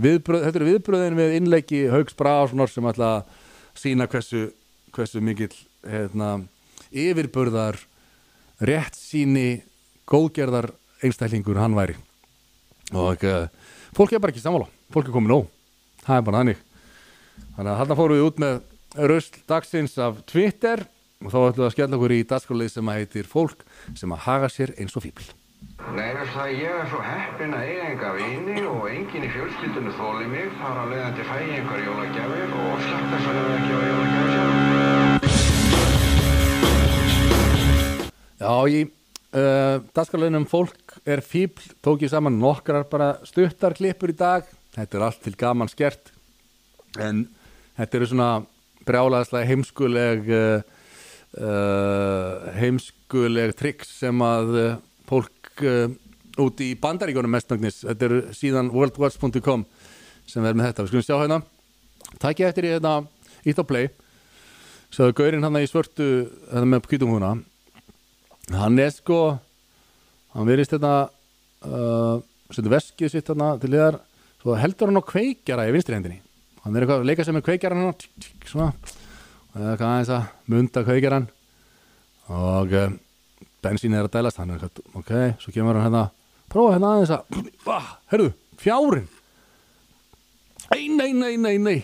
viðbröð, þetta er viðbröðin við innleiki Hauks Brássonar sem ætla að sína hversu, hversu mikill hérna, yfirburðar rétt síni góðgerðar einstælingur hann væri. Og uh, fólk er bara ekki sammála. Fólk er komið nóg, það er bara þannig. Þannig að þarna fórum við út með rösl dagsins af Twitter og þá ætlum við að skella okkur í dagskólið sem að heitir fólk sem að haga sér eins og fíbl Nei, það, ég er svo heppinn að eiga enga vini og enginn í fjölskyldunni þóli mig. Þar að leiðandi fæ ég einhver jólagjafir og slagt þess að það ekki á jólagjafir. Já, í uh, dagskarleginum fólk er fíbl, tók ég saman nokkrar bara stuttar klippur í dag. Þetta er allt til gaman skert. En þetta eru svona brjálaðslega heimskuleg uh, uh, heimskuleg triks sem að uh, fólk uh, úti í bandaríkjónum mestnagnis, þetta eru síðan worldwatch.com sem er með þetta, við skulum sjá hérna. Takk ég eftir í þetta ít á play. Sjáðu gaurinn hann í svörtu þetta með kvítum húna hann er sko hann verist þetta uh, setur veskið sitt hérna til liðar svo heldur hann á kveikjara í vinstri hendinni. Hann er eitthvað að leika sem er kveikjara hann svona. Og það er eitthvað aðeins að munda kveikjaran og uh, bensín er að dælast hann er eitthvað, ok, svo kemur hann hérna prófa hérna aðeins að herru, fjárin nei, nei, nei, nei, nei.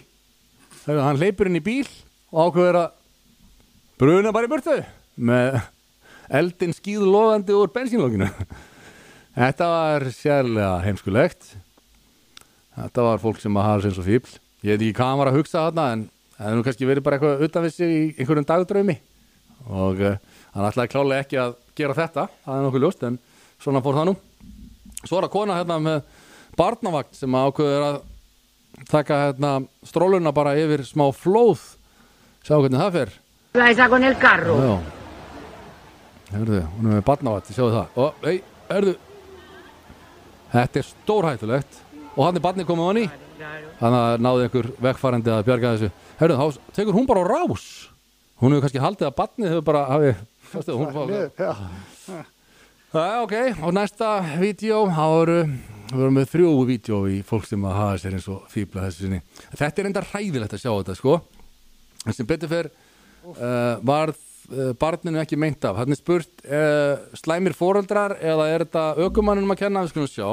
Herru, hann leipur inn í bíl og ákveður að bruna bara í burtu með eldin skýðu loðandi úr bensínlókinu þetta var sérlega heimskulegt. Þetta var fólk sem að hafa sér svo fíbl ég veit ekki hvað hann var að hugsa þarna en það er nú kannski verið bara eitthvað utan við sig í einhverjum dagdraumi. Og uh, hann ætlaði klálega ekki að gera þetta, það er nokkuð ljóst en svona fór það nú. Svo er að kona hérna með barnavakt sem ákveður að taka hérna stróluna bara yfir smá flóð. Sjá hvernig það fer. Esa con el carro. Já. Herðu, hún er með barnavakt, sjáu það. Og, ei, herðu. Þetta er stórhættulegt. Og hann er barni komið ný þannig að náði einhver vekkfærandi að bjarga þessu. Herðu, þá tekur hún bara á rás. Hún hefur kannski haldið að barnið hefur bara hafi, fæstu, hún bara Það ok, og næsta vídeo, þá eru við erum með þrjú vídeo í fólk sem að hafa sér eins og fýbla þessu sinni. Þetta er enda hræðilegt að sjá þetta, sko. En sem betur fer uh, varð uh, barninu ekki meint af. Hann er spurt uh, slæmir foreldrar eða er þetta ökumannunum að kenna? Við skulum sjá.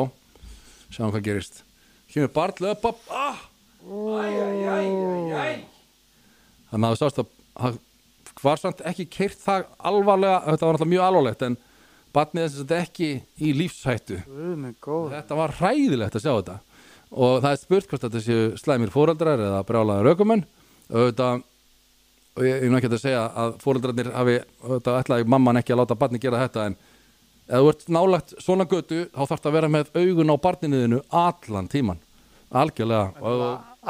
Sjáum hvað gerist. Kemur barn löp upp ah! þannig að það sást að það var samt ekki keirt það alvarlega þetta var náttúrulega mjög alvarlegt en barnið þess að þetta ekki í lífshættu. Þetta var hræðilegt að sjá þetta. Og það er spurt hvort þetta séu slæmir foreldrar eða brjálaður ökumenn. Auðvitað og ég, ég er ekki að segja að fóreldrarnir hafi, þetta ætlaði mamman ekki að láta barni gera þetta en ef þú ert nálagt svona götu þá þarf það að vera með augun á barninuðinu allan tíman, algjörlega.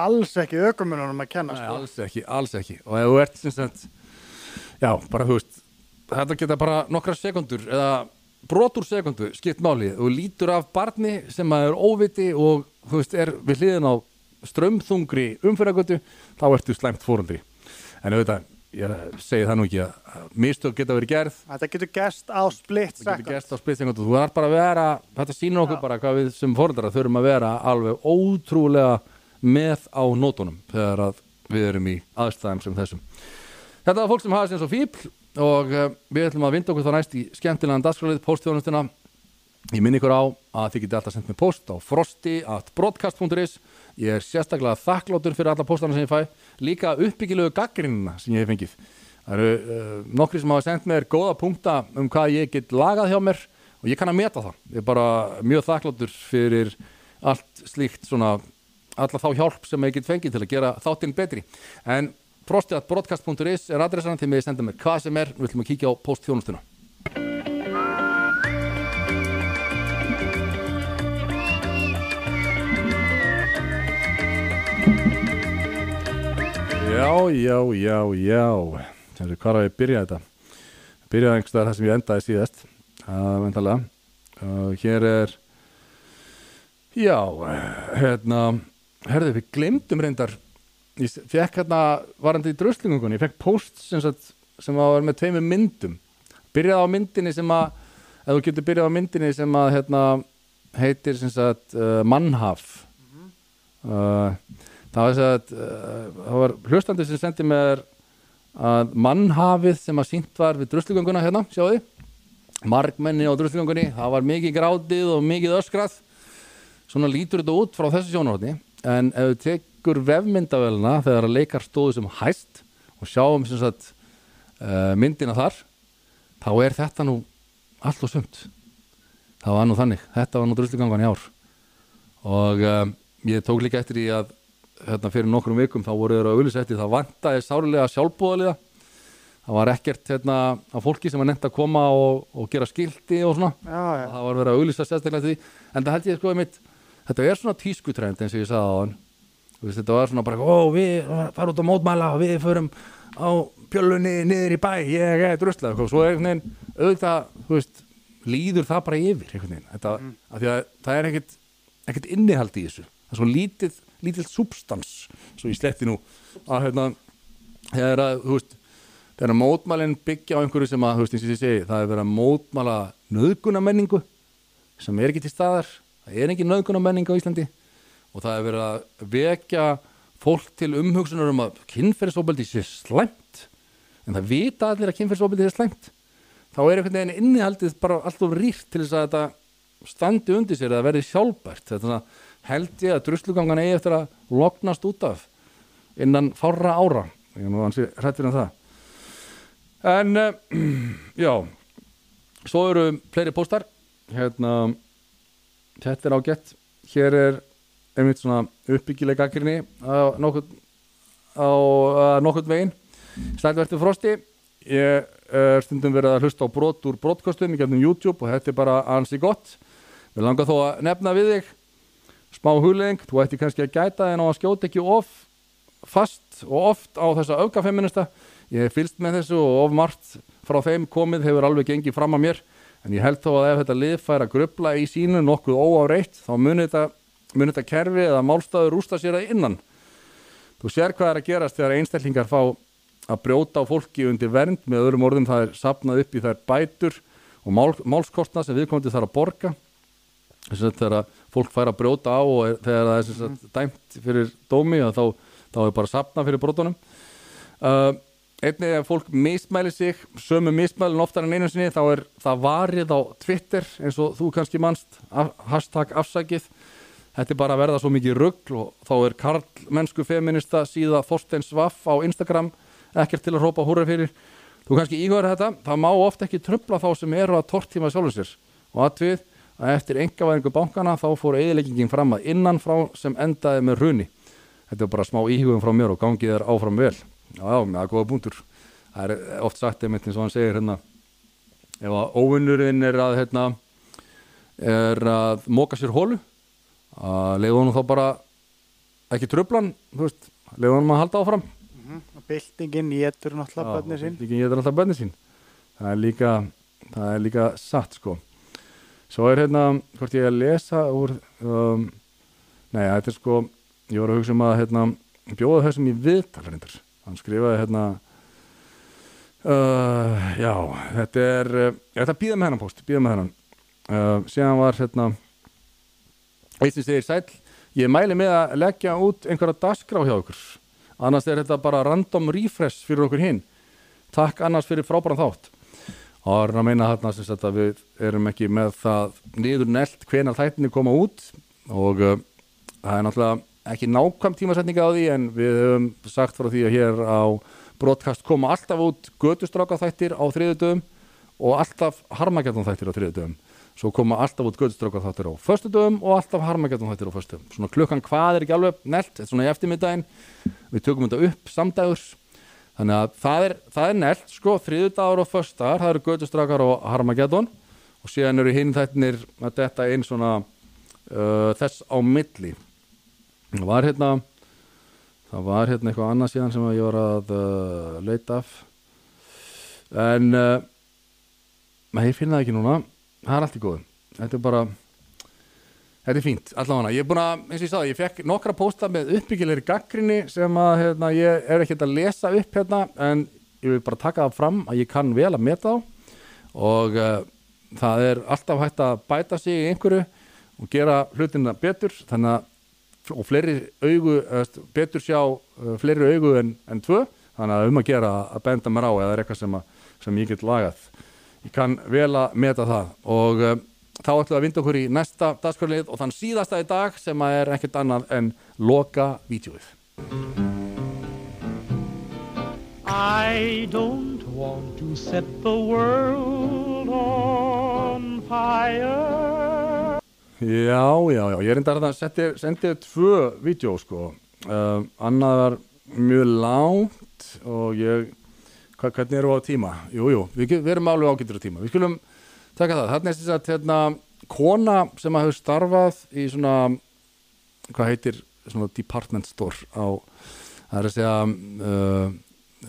Alls ekki ökumunum að kenna sko. alls ekki, alls ekki. Og ef þú ert sem sagt já, bara þú veist þetta geta bara nokkra sekundur eða brotur sekundu skipt máli. Þú lítur af barni sem að er óviti og þú veist er við hliðin á strömþungri umfyrragötu þá ertu slæmt fórundri en auðvitað, ég segi það nú ekki að mistök geta verið gerð. Þetta getur gerst á splitt splitsingundu þú þarf bara að vera, þetta sýnir okkur bara hvað við sem fórundra þurfum að vera alveg ótrúlega með á nótunum þegar að við erum í aðstæðum sem þessum Þetta var fólk sem hafa sem svo fíbl og uh, við ætlum að vinda okkur þá næst í skemmtilegan dagskrálið, postþjónustuna ég minn ykkur á að þið getið alltaf sendt með post á frosti.broadcast.is ég er sérstaklega þakkláttur fyrir alla postana sem ég fæ, líka uppbyggilegu gaggrinina sem ég hef fengið. Það eru uh, nokkri sem hafa sendt mér góða punkta um hvað ég get lagað hjá mér og ég kann að meta það. Ég er bara mjög þakkláttur fyrir allt slíkt svona alla þá hjálp sem ég get fengið til að gera þáttinn betri. En frosti.broadcast.is er adressan til mig að senda mér hvað sem er, við ætlum að kíkja á postþjónustuna Já, já, já, já. Þessi, hvað er að ég byrja þetta? Byrjaði einhverstaðar það sem ég endaði síðast Ventalega uh, Hér er Já, hérna Herðu, við glemdum reyndar Ég fekk hérna varandi í dröslingungun Ég fekk post sem, sagt, sem var með tveimur myndum. Byrjaði á myndinni sem að ef þú getur byrjað á myndinni sem að hérna, heitir sem sagt uh, Mannhaf. Uh, það var, sagt, uh, það var hlustandi sem sendi mér að mannhafið sem að sínt var við druslugönguna hérna, sjáðu margmenni á druslugöngunni, það var mikið grátið og mikið öskrað. Svona lítur þetta út frá þessu sjónarhóttni en ef þú tekur vefmyndavélina þegar að leikar stóðu sem hæst og sjáum sem sagt uh, myndina þar þá er þetta nú allt og sumt. Það var nú þannig, þetta var nú druslugangan í ár. Og um, ég tók líka eftir í að hérna, fyrir nokkrum vikum þá voru þeir að auðlisetti það vantaði sárulega sjálfbúðaliða það var ekkert hérna, að fólki sem var nefnt að koma og, og gera skildi og svona. Já, já. það var verið að auðlýsa sérstaklega því. En það held ég sko einmitt, þetta er svona tískutrend eins og ég sagði á hann veist, þetta var svona bara, ó við farum út á mótmæla og við förum á pjölunni niður í bæ, ég er druslað. Og svo er einhvern veginn, auðvitað veist, líður það bara yfir þetta, mm. því að það er ekkert ekkert innihald í þessu. Það er svo lítið, lítið substans svo ég sletti nú að hérna, þegar að, þú veist þegar mótmælinn byggja á einhverju sem að, þú veist, eins og ég segi, það er verið að mótmæla nöðgunamenningu sem er ekki til staðar, það er ekki nöðgunamenning á Íslandi og það er verið að vekja fólk til umhugsunar um að kynferðsóbaldi sé slæmt. En það vita allir að kynferðsóbaldi sé slæmt. Þá er einhvern veginn innihaldið bara alltaf rýrt til þess að þetta standi undir sér eða verði sjálfbært. Þetta held ég að druslugangan eigi eftir að loknast út af innan fára ára. Ég er nú hansi hrættir en það. En uh, já svo eru fleiri póstar. Hérna þetta er ágætt. Hér er einmitt svona uppbyggileg gaggrinni á nokkurn veginn. Snælverti Frosti ég er stundum verið að hlusta á brot úr brotkostum í gefnum YouTube og þetta er bara ansi gott. Við langar þó að nefna við þig smá hugleðing, þú ætti kannski að gæta en á að skjóta ekki of fast og oft á þessa öfgafeminista ég hef fylst með þessu og of margt frá þeim komið hefur alveg gengið fram að mér. En ég held þó að ef þetta lið fær að grubla í sínu nokkuð óáreitt þá munir þetta, muni þetta kerfi eða málstæður rústa sér að innan? Þú sér hvað er að gerast þegar einstellingar fá að brjóta á fólki undir vernd. Með öðrum orðum það er sapnað upp í þær bætur og mál, málskostna sem viðkomandi þarf að borga. Þess að þegar fólk fær að brjóta á og er, þegar það er mm. dæmt fyrir dómi þá, þá er bara sapna fyrir brotunum. Uh, einnig ef fólk mismæli sig sömu mismælin oftar en einu sinni þá er það varið á Twitter eins og þú kannski mannst af, hashtag afsækið þetta er bara að verða svo mikið ruggl og þá er Karl mennsku feminista síða Þorstein Svaff á Instagram ekkert til að hrópa húra fyrir. Þú kannski íhverja þetta, það má ofta ekki tröfla þá sem eru að tortíma sjálfur sér. Og að við að eftir engavæðingu bankana þá fór eðileggingin fram að innan frá sem endaði með runi þetta er bara smá íhugum frá mér og gangið er áfram vel. Já, já, með að góða búndur. Það er oft sagt einmitt eins og hann segir hérna ef að óvinnurinn er að hérna er að móka sér hólu að leiða honum þá bara ekki tröflan, þú veist leiða honum að halda áfram mm -hmm. og byltingin getur náttúrulega bönni sín byltingin getur náttúrulega bönni sín það er líka, það er líka satt sko Svo er hérna, hvort ég að lesa úr, um, nei, þetta er sko, ég voru að hugsa um að hérna, bjóða þessum í viðtalarindar. Hann skrifaði hérna, uh, já, þetta er, uh, ég ætla að býða með hennan post, býða með hennan. Uh, síðan var hérna, eitt sem segir sæl, ég mæli með að leggja út einhverja dasgrá hjá okkur. Annars er þetta bara random refresh fyrir okkur hinn. Takk annars fyrir frábæran þátt það er að meina þarna að við erum ekki með það niður nelt hvenar þættinni koma út og uh, það er náttúrulega ekki nákvæm tímasetninga á því en við höfum sagt frá því að hér á brotkast koma alltaf út gödustráka þættir á þriðu dögum og alltaf harmagetum þættir á þriðu dögum svo koma alltaf út gödustráka þættir á förstu dögum og alltaf harmagetum þættir á förstu dögum svona klukkan hvað er ekki alveg nelt, þetta er svona í eftirmiddagin við tökum þetta upp samdægurs. Þannig að það er, það er nelt sko, þriðudagur og förstar, það eru Götustrakar og Harmageddon. Og síðan eru hinn þættinir að detta einn svona uh, þess á milli. Það var hérna það var hérna eitthvað annað síðan sem ég var að uh, leita af. En uh, ég finna það ekki núna það er allt í góðum þetta er bara Þetta er fínt, allavega. Ég er búin að, eins og ég sagði, ég fekk nokkra pósta með uppbyggilegri gaggrinni sem að hérna, ég er ekkert að lesa upp hérna en ég vil bara taka það fram að ég kann vel að meta þá og uh, það er alltaf hægt að bæta sig í einhverju og gera hlutina betur þannig að og fleiri augu, betur sjá uh, fleiri augu en, en tvö þannig að um að gera að benda mér á eða er eitthvað sem, að, sem ég get lagað. Ég kann vel að meta það. Og uh, þá ætlum við að vinda okkur í næsta dagskvörlið og þann síðasta í dag sem er ekkert annað en loka vídjóið I don't want to set the world on fire. Já, já, já, ég er enda að sendi, sendi tvö vídeo sko. Uh, annað var mjög langt og ég hvernig erum við á tíma? Jú, jú, við, við erum alveg ágættur á tíma við skulum taka það, þarna er þess að hérna, kona sem að hefur starfað í svona hvað heitir svona department store á, það er að segja uh,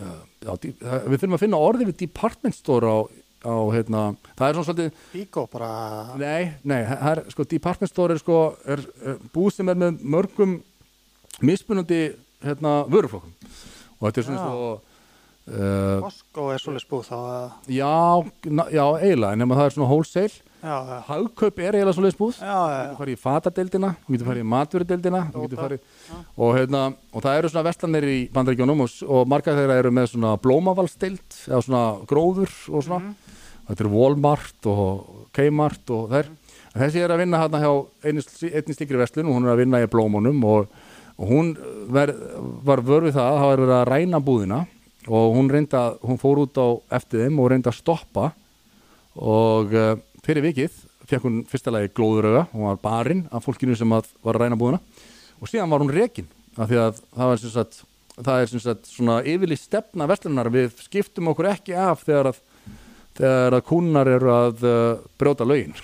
uh, það- við þurfum að finna orðið við department store á, á hérna, það er svona svolítið Bíkó bara Nei, nei, það er sko department store er sko er, er búð sem er með mörgum mismunandi hérna vöruflokkum og þetta er svona Já. svo uh, Costco er svolítið spúð þá já, já, eiginlega nema það er svona wholesale. Hagkaup er eiginlega svolítið já. þú getur farið í fatadeildina, þú getur farið í matvörudeildina þú getur Dóta. farið og, hérna, og það eru svona vestlanir í bandaríkjónum og, og margar þeirra eru með svona blómavalsdeild eða svona gróður og svona. Mhm. þetta eru Walmart og Kmart og þær. En þessi er að vinna hérna hjá einni, einni stikri vestlun og hún er að vinna í blómunum og, og hún ver, var vör við það að það verið að ræna búðina og hún reynda, hún fór út á eftir þeim og reynda að stoppa. Og uh, fyrir vikið fekk hún fyrsta lagi glóðuröga hún var barinn af fólkinu sem að var að ræna búðina. Og síðan var hún rekin af því að það var sem sagt það er sem sagt svona yfirlið stefna vestlunar við skiptum okkur ekki af þegar að þegar að kúnar eru að uh, brjóta lögin.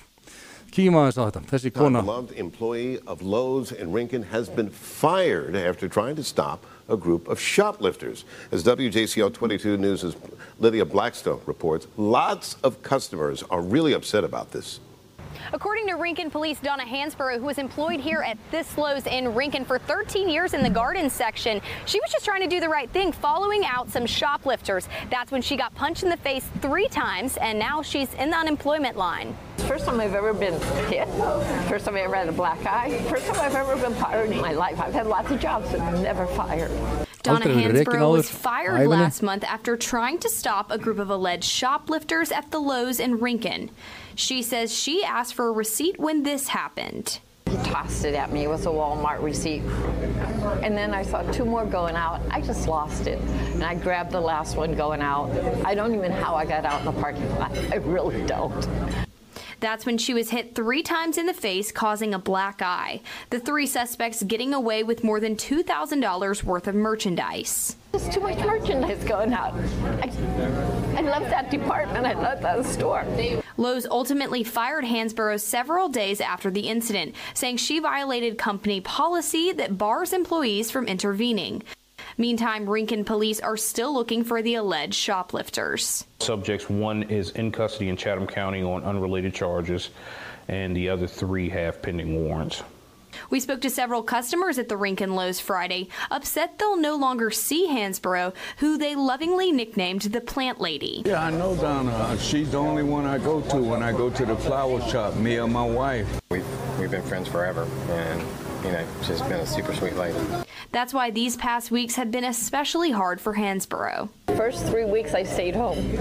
Kíma aðeins á þetta, þessi kona a group of shoplifters. As WJCL 22 News' Lydia Blackstone reports, lots of customers are really upset about this. According to Rincon Police Donna Hansborough, who was employed here at this Lowe's in Rincon for 13 years in the garden section, she was just trying to do the right thing, following out some shoplifters. That's when she got punched in the face three times, and now she's in the unemployment line. First time I've ever been hit. First time I ever had a black eye. First time I've ever been fired in my life. I've had lots of jobs, but never fired. Donna Aldrei verið rekin Hansborough was fired last month after trying to stop a group of alleged shoplifters at the Lowe's in Rincon. She says she asked for a receipt when this happened. He tossed it at me. It was a Walmart receipt. And then I saw two more going out. I just lost it. And I grabbed the last one going out. I don't even know how I got out in the parking lot. I really don't. That's when she was hit three times in the face, causing a black eye. The three suspects getting away with more than $2,000 worth of merchandise. There's too much merchandise going out. I, I love that department. I love that store. Lowe's ultimately fired Hansborough several days after the incident, saying she violated company policy that bars employees from intervening. Meantime, Rincon police are still looking for the alleged shoplifters. Subjects one is in custody in Chatham County on unrelated charges, and the other three have pending warrants. We spoke to several customers at the Rincon Lowe's Friday, upset they'll no longer see Hansborough, who they lovingly nicknamed the Plant Lady. Yeah, I know Donna. She's the only one I go to when I go to the flower shop, me and my wife. We've, we've been friends forever, and, you know, she's been a super sweet lady. That's why these past weeks have been especially hard for Hansborough. First three weeks I stayed home.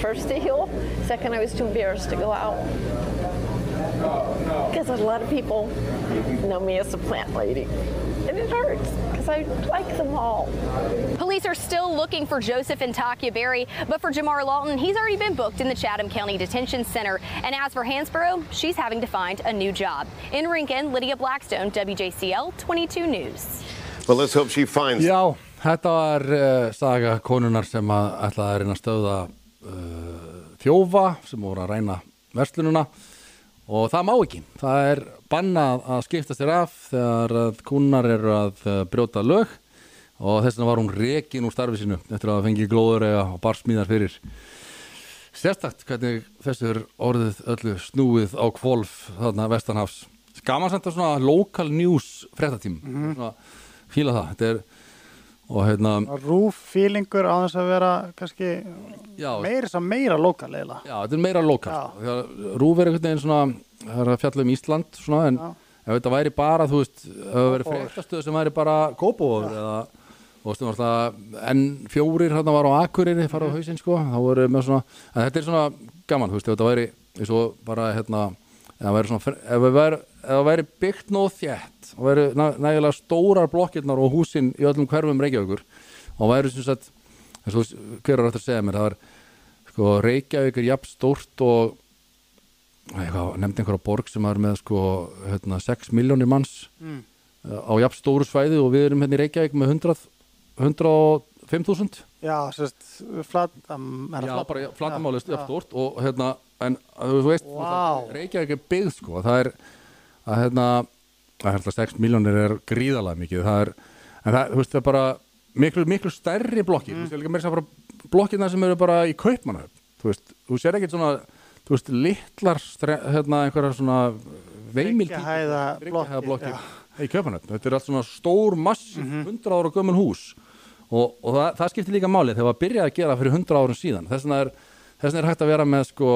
First to heal, second I was too embarrassed to go out. Because a lot of people know me as a plant lady. And it hurts because I like them all. Police are still looking for Joseph and Takia Berry, but for Jamar Lawton, he's already been booked in the Chatham County Detention Center. And as for Hansborough, she's having to find a new job. In Rincon, Lydia Blackstone, WJCL 22 News. Well, let's hope she finds. Já, þetta var uh, saga konunar sem að ætlaði að reyna að stöða uh, þjófa sem voru að ræna verslununa og það má ekki. Það er bannað að skipta sér af þegar kúnar eru að uh, brjóta lög og þess vegna var hún rekin úr starfi sínu eftir að fengi glóðurega og barsmíðar fyrir. Sérstakt hvernig þessu er orðið öllu snúið á kvolf þarna vestanhafs. Gaman samt að svona local news fréttatím. Mhm. Svona fíla það. Þetta er og hérna Rúf fílingur á þess að vera kannski Já. meira sem meira lokal eiginlega. Já, þetta er meira lokal Rúf er einhvern veginn svona það er að fjalla um Ísland svona en ef þetta væri bara, þú veist það væri Kópavogur. fréttastöð sem væri bara Kópavóður eða þú veist, það var en fjórir hérna var á Akureyri fara á hausinn sko, þá voru með svona en þetta er svona gaman, þú veist, ef þetta væri eins og bara hérna ef það væri, svona, ef það væri, það væri byggt nóð þétt og væri næ, nægilega stórar blokkirnar og húsin í öllum hverfum Reykjavíkur og væri sem sagt hver er þetta að segja mér, það var sko Reykjavík er jafn stórt og nefndi einhverja borg sem er með sko hérna, 6 miljónir manns Mm. á jafn stóru svæði og við erum hérna í Reykjavík með 100 105.000 Já, sérst, er það Já, flat- bara flatamálið Já, jafn stórt og hérna, en þú veist Vá. Reykjavík er byggð sko, það er að hérna, að hérna 6 miljónir er gríðalega mikið, það er en það, þú veist, það er bara miklu, miklu stærri blokkir, þú veist, það er líka meira að bara blokkirna sem eru bara í kaupmanna þú veist, þú sér ekkert svona þú veist, litlar, hérna, einhverjar svona veimil Þriggja hæða blokkir í kaupmanna, þetta er allt svona stór massíf, 100 ára gömul hús. Og, og það, það skiptir líka máli þegar var byrjað að gera fyrir 100 árum síðan. Þess vegna er, er hægt að vera með sko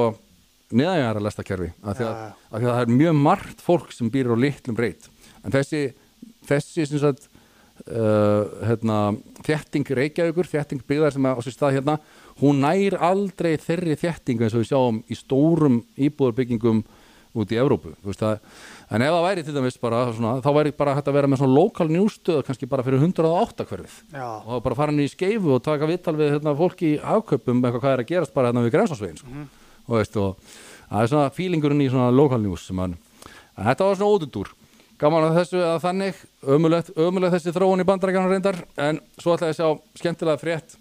neðægjara lestakerfi af því að, að það er mjög margt fólk sem býr á litlum breyt en þessi, þessi sem sagt uh, hérna, þétting Reykjavíkur, þétting byggðar sem er á sér stað hérna, hún nær aldrei þeirri þéttingu eins og við sjáum í stórum íbúðarbyggingum út í Evrópu, þú veist það en ef það væri til dæmis bara svona, þá væri bara hægt að vera með svona lokal njústöð kannski bara fyrir 108 hverfið Já. og bara fara inn í skeifu og taka vittal við hérna, fólki í afköpum eitthvað hvað er að gerast bara hérna við grensásvegin sko. Mhm. Og veist og það er svona fílingurinn í svona lokal njús sem hann, þetta var svona ódundúr gaman að þessu að þannig ömulegt, ömulegt þessi þróun í bandarækjarnar reyndar en svo ætla ég að sjá skemmtilega frétt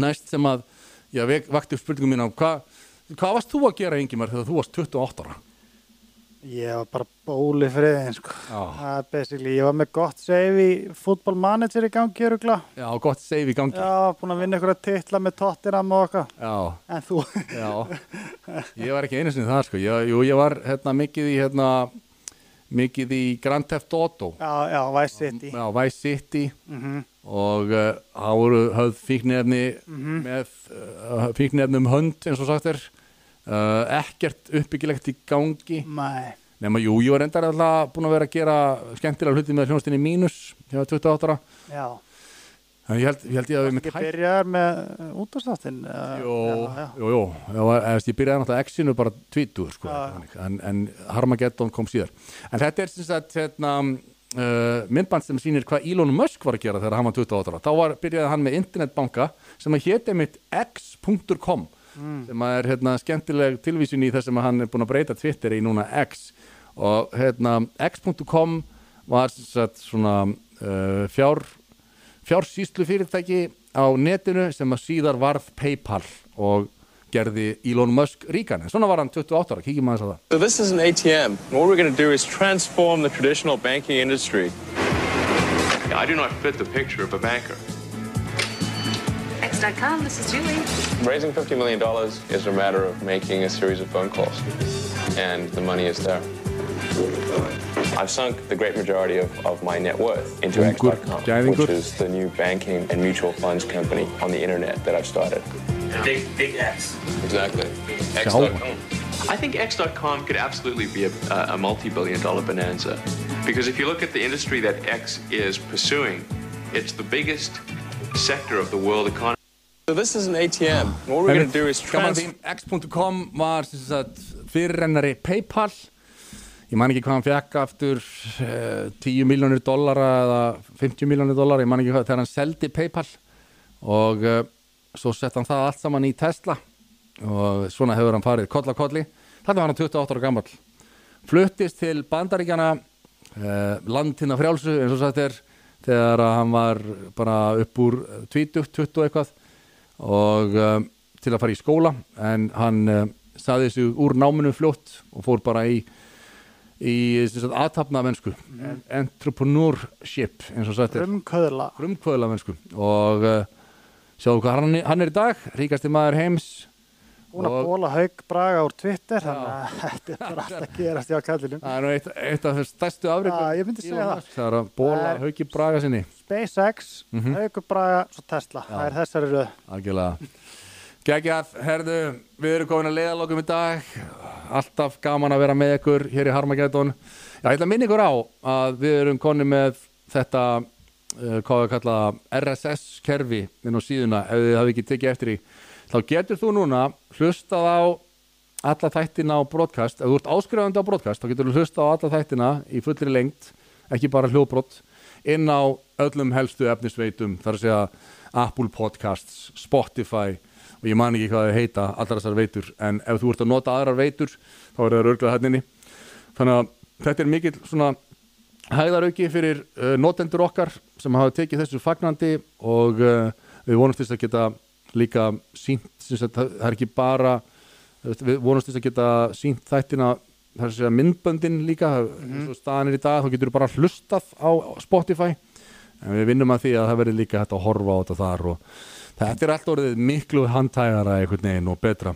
næst sem að vek- vakti upp spurningum mín á hvað hva varst þú að gera Ingimar þegar þú varst 28 ára? Ég var bara bóli friðin sko. Ég var með gott save í fútbolmanager í gangi örugla. Já, gott save í gangi. Já, búin að vinna ykkur að titla með Tottenham og okkar. Já. En þú? Já, ég var ekki einu sinni það sko, ég, jú, ég var hérna mikið í hérna, mikið í Grand Theft Auto Já, já, Vice City. Já, Vice City Mhm. og uh, það voru höfð fíknefni Mhm. með uh, fíknefni um hönd eins og sagt er uh, ekkert uppbyggilegt í gangi. Nei. nema jú, ég var endar alltaf búin að vera að gera skemmtilega hluti með hljónstinni mínus ég var 28 ára. Já. en ég held ég, held ég að við mitt Ekki byrjar með útastáttin. Jú, jú, jú, ég, var, eða, ég byrjaði náttúrulega X-inu bara tvítur sko, þannig, en, en Harmageddon kom síðar. En þetta er sem sagt hérna, uh, myndband sem sýnir hvað Elon Musk var að gera þegar hann var 28 ára. Þá var, byrjaði hann með internetbanka sem að héti mitt x.com Mm. sem að er hérna, skemmtileg tilvísun í þess að hann er búin að breyta Twitter í núna X og hérna, x.com var sem sagt svona uh, fjár fjársýslu fyrirtæki á netinu sem að síðar varð Paypal og gerði Elon Musk ríkan en svona var hann 28 ára, kíkjum aðeins á það So this is an ATM. And what we're going to do is transform the traditional banking industry. I do not fit the picture of a banker. X.com, this is Julie. Raising $50 million is a matter of making a series of phone calls. And the money is there. I've sunk the great majority of, of my net worth into X.com, which is the new banking and mutual funds company on the internet that I've started. Big, big X. Exactly. X.com. I think X.com could absolutely be a, a multi-billion dollar bonanza. Because if you look at the industry that X is pursuing, it's the biggest sector of the world economy. So this is an ATM. What we're going to do is Gaman trans... því, X.com var fyrirrennari Paypal. Ég man ekki hvað hann fekk aftur uh, 10 miljónir dollara eða 50 miljónir dollara, ég man ekki hvað þegar hann seldi Paypal. Og uh, svo sett hann það allt saman í Tesla. Og svona hefur hann farið koll á kolli, þetta var hann 28 ára gammal fluttist til bandaríkjana uh, landina frjálsu eins og sagt er þegar hann var bara upp úr 20, 20 og eitthvað og um, til að fara í skóla en hann um, saði þessu úr náminu fljótt og fór bara í í aðtapna mennsku entrepreneurship eins og sagt er. Frumkvöðla. Frumkvöðla mennsku og uh, sjáðu hvað hann, hann er í dag ríkasti maður heims Búin að bóla Haug Braga úr Twitter þannig að þetta er bara allt að gerast hjá kallinum. það er nú eitt, eitt af þess stærstu afrikum Já, ég myndi segja það. það er að bóla hauki braga sinni SpaceX, Mhm. Haug Braga, svo Tesla. Það er þessari röð. algjörlega Gægjað, herðu, við erum komin að leiðalokum í dag alltaf gaman að vera með ykkur hér í Harmageddon Já, ég ætla að minna ykkur á að við erum konni með þetta uh, hvað við kalla RSS kerfi inn á síðuna ef þið hafi ekki tekið eftir í þá getur þú núna hlustað á alla þættina á broadcast. Ef þú ert áskrifandi á broadcast þá getur þú hlustað á alla þættina í fullri lengt ekki bara hljóðbrott inn á öllum helstu efnisveitum þar að segja Apple Podcasts, Spotify og ég man ekki hvað þau heita allar þessar veitur. En ef þú ert að nota aðrar veitur þá er það örglað hætninni þannig að þetta er mikill svona hæðarauki fyrir uh, notendur okkar sem hafa tekið þessu fagnandi og uh, við vonumst þess að geta líka sínt það, það er ekki bara við vonumst þess að geta sínt þættina að segja myndböndin líka mm. eins og staðan er í dag, þá getur þú bara hlustað á Spotify. En við vinnum að því að það verður líka hægt að horfa á þetta þar og þetta er allt orðið miklu handtægara einhvern veginn og betra.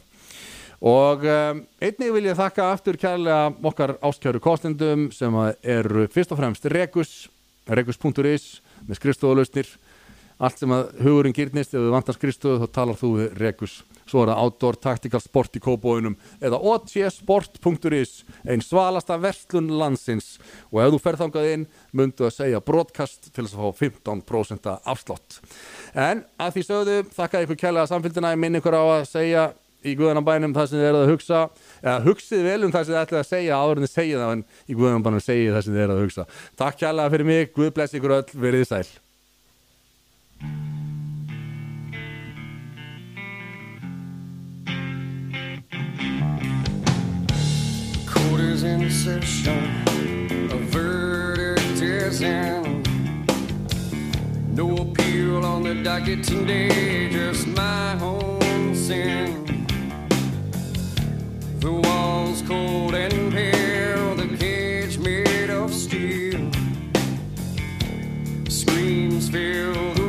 Og um, einnig vil ég þakka aftur kærlega okkar áskjöru kostendum sem eru fyrst og fremst Regus regus.is með skrifstofalausnir allt sem að hugurinn gyrnist ef þú vantar skrifstofu þá talar þú við Regus. Svo er það Outdoor Tactical Sport í kópóinum eða otsport.is einn svalasta verslun landsins. Og ef þú ferð þangað inn myndu að segja broadcast til þess að fá 15% afslátt. En að því sögðu þakka ykkur kælega samfélgina ég minn ykkur á að segja í Guðanabænum það sem þið eruð að hugsa. Eða hugsið vel um það sem þið ætlaði að segja áður en þið segja það en í Guðanabænum segja það sem þið eruð að hugsa. Takk kælega fyrir mig, Guð bless ykkur öll, verið sæl Quarters insertion, a verdict is in. No appeal on the docket today, just my own sin. The walls cold and pale, the cage made of steel. Screams fill the.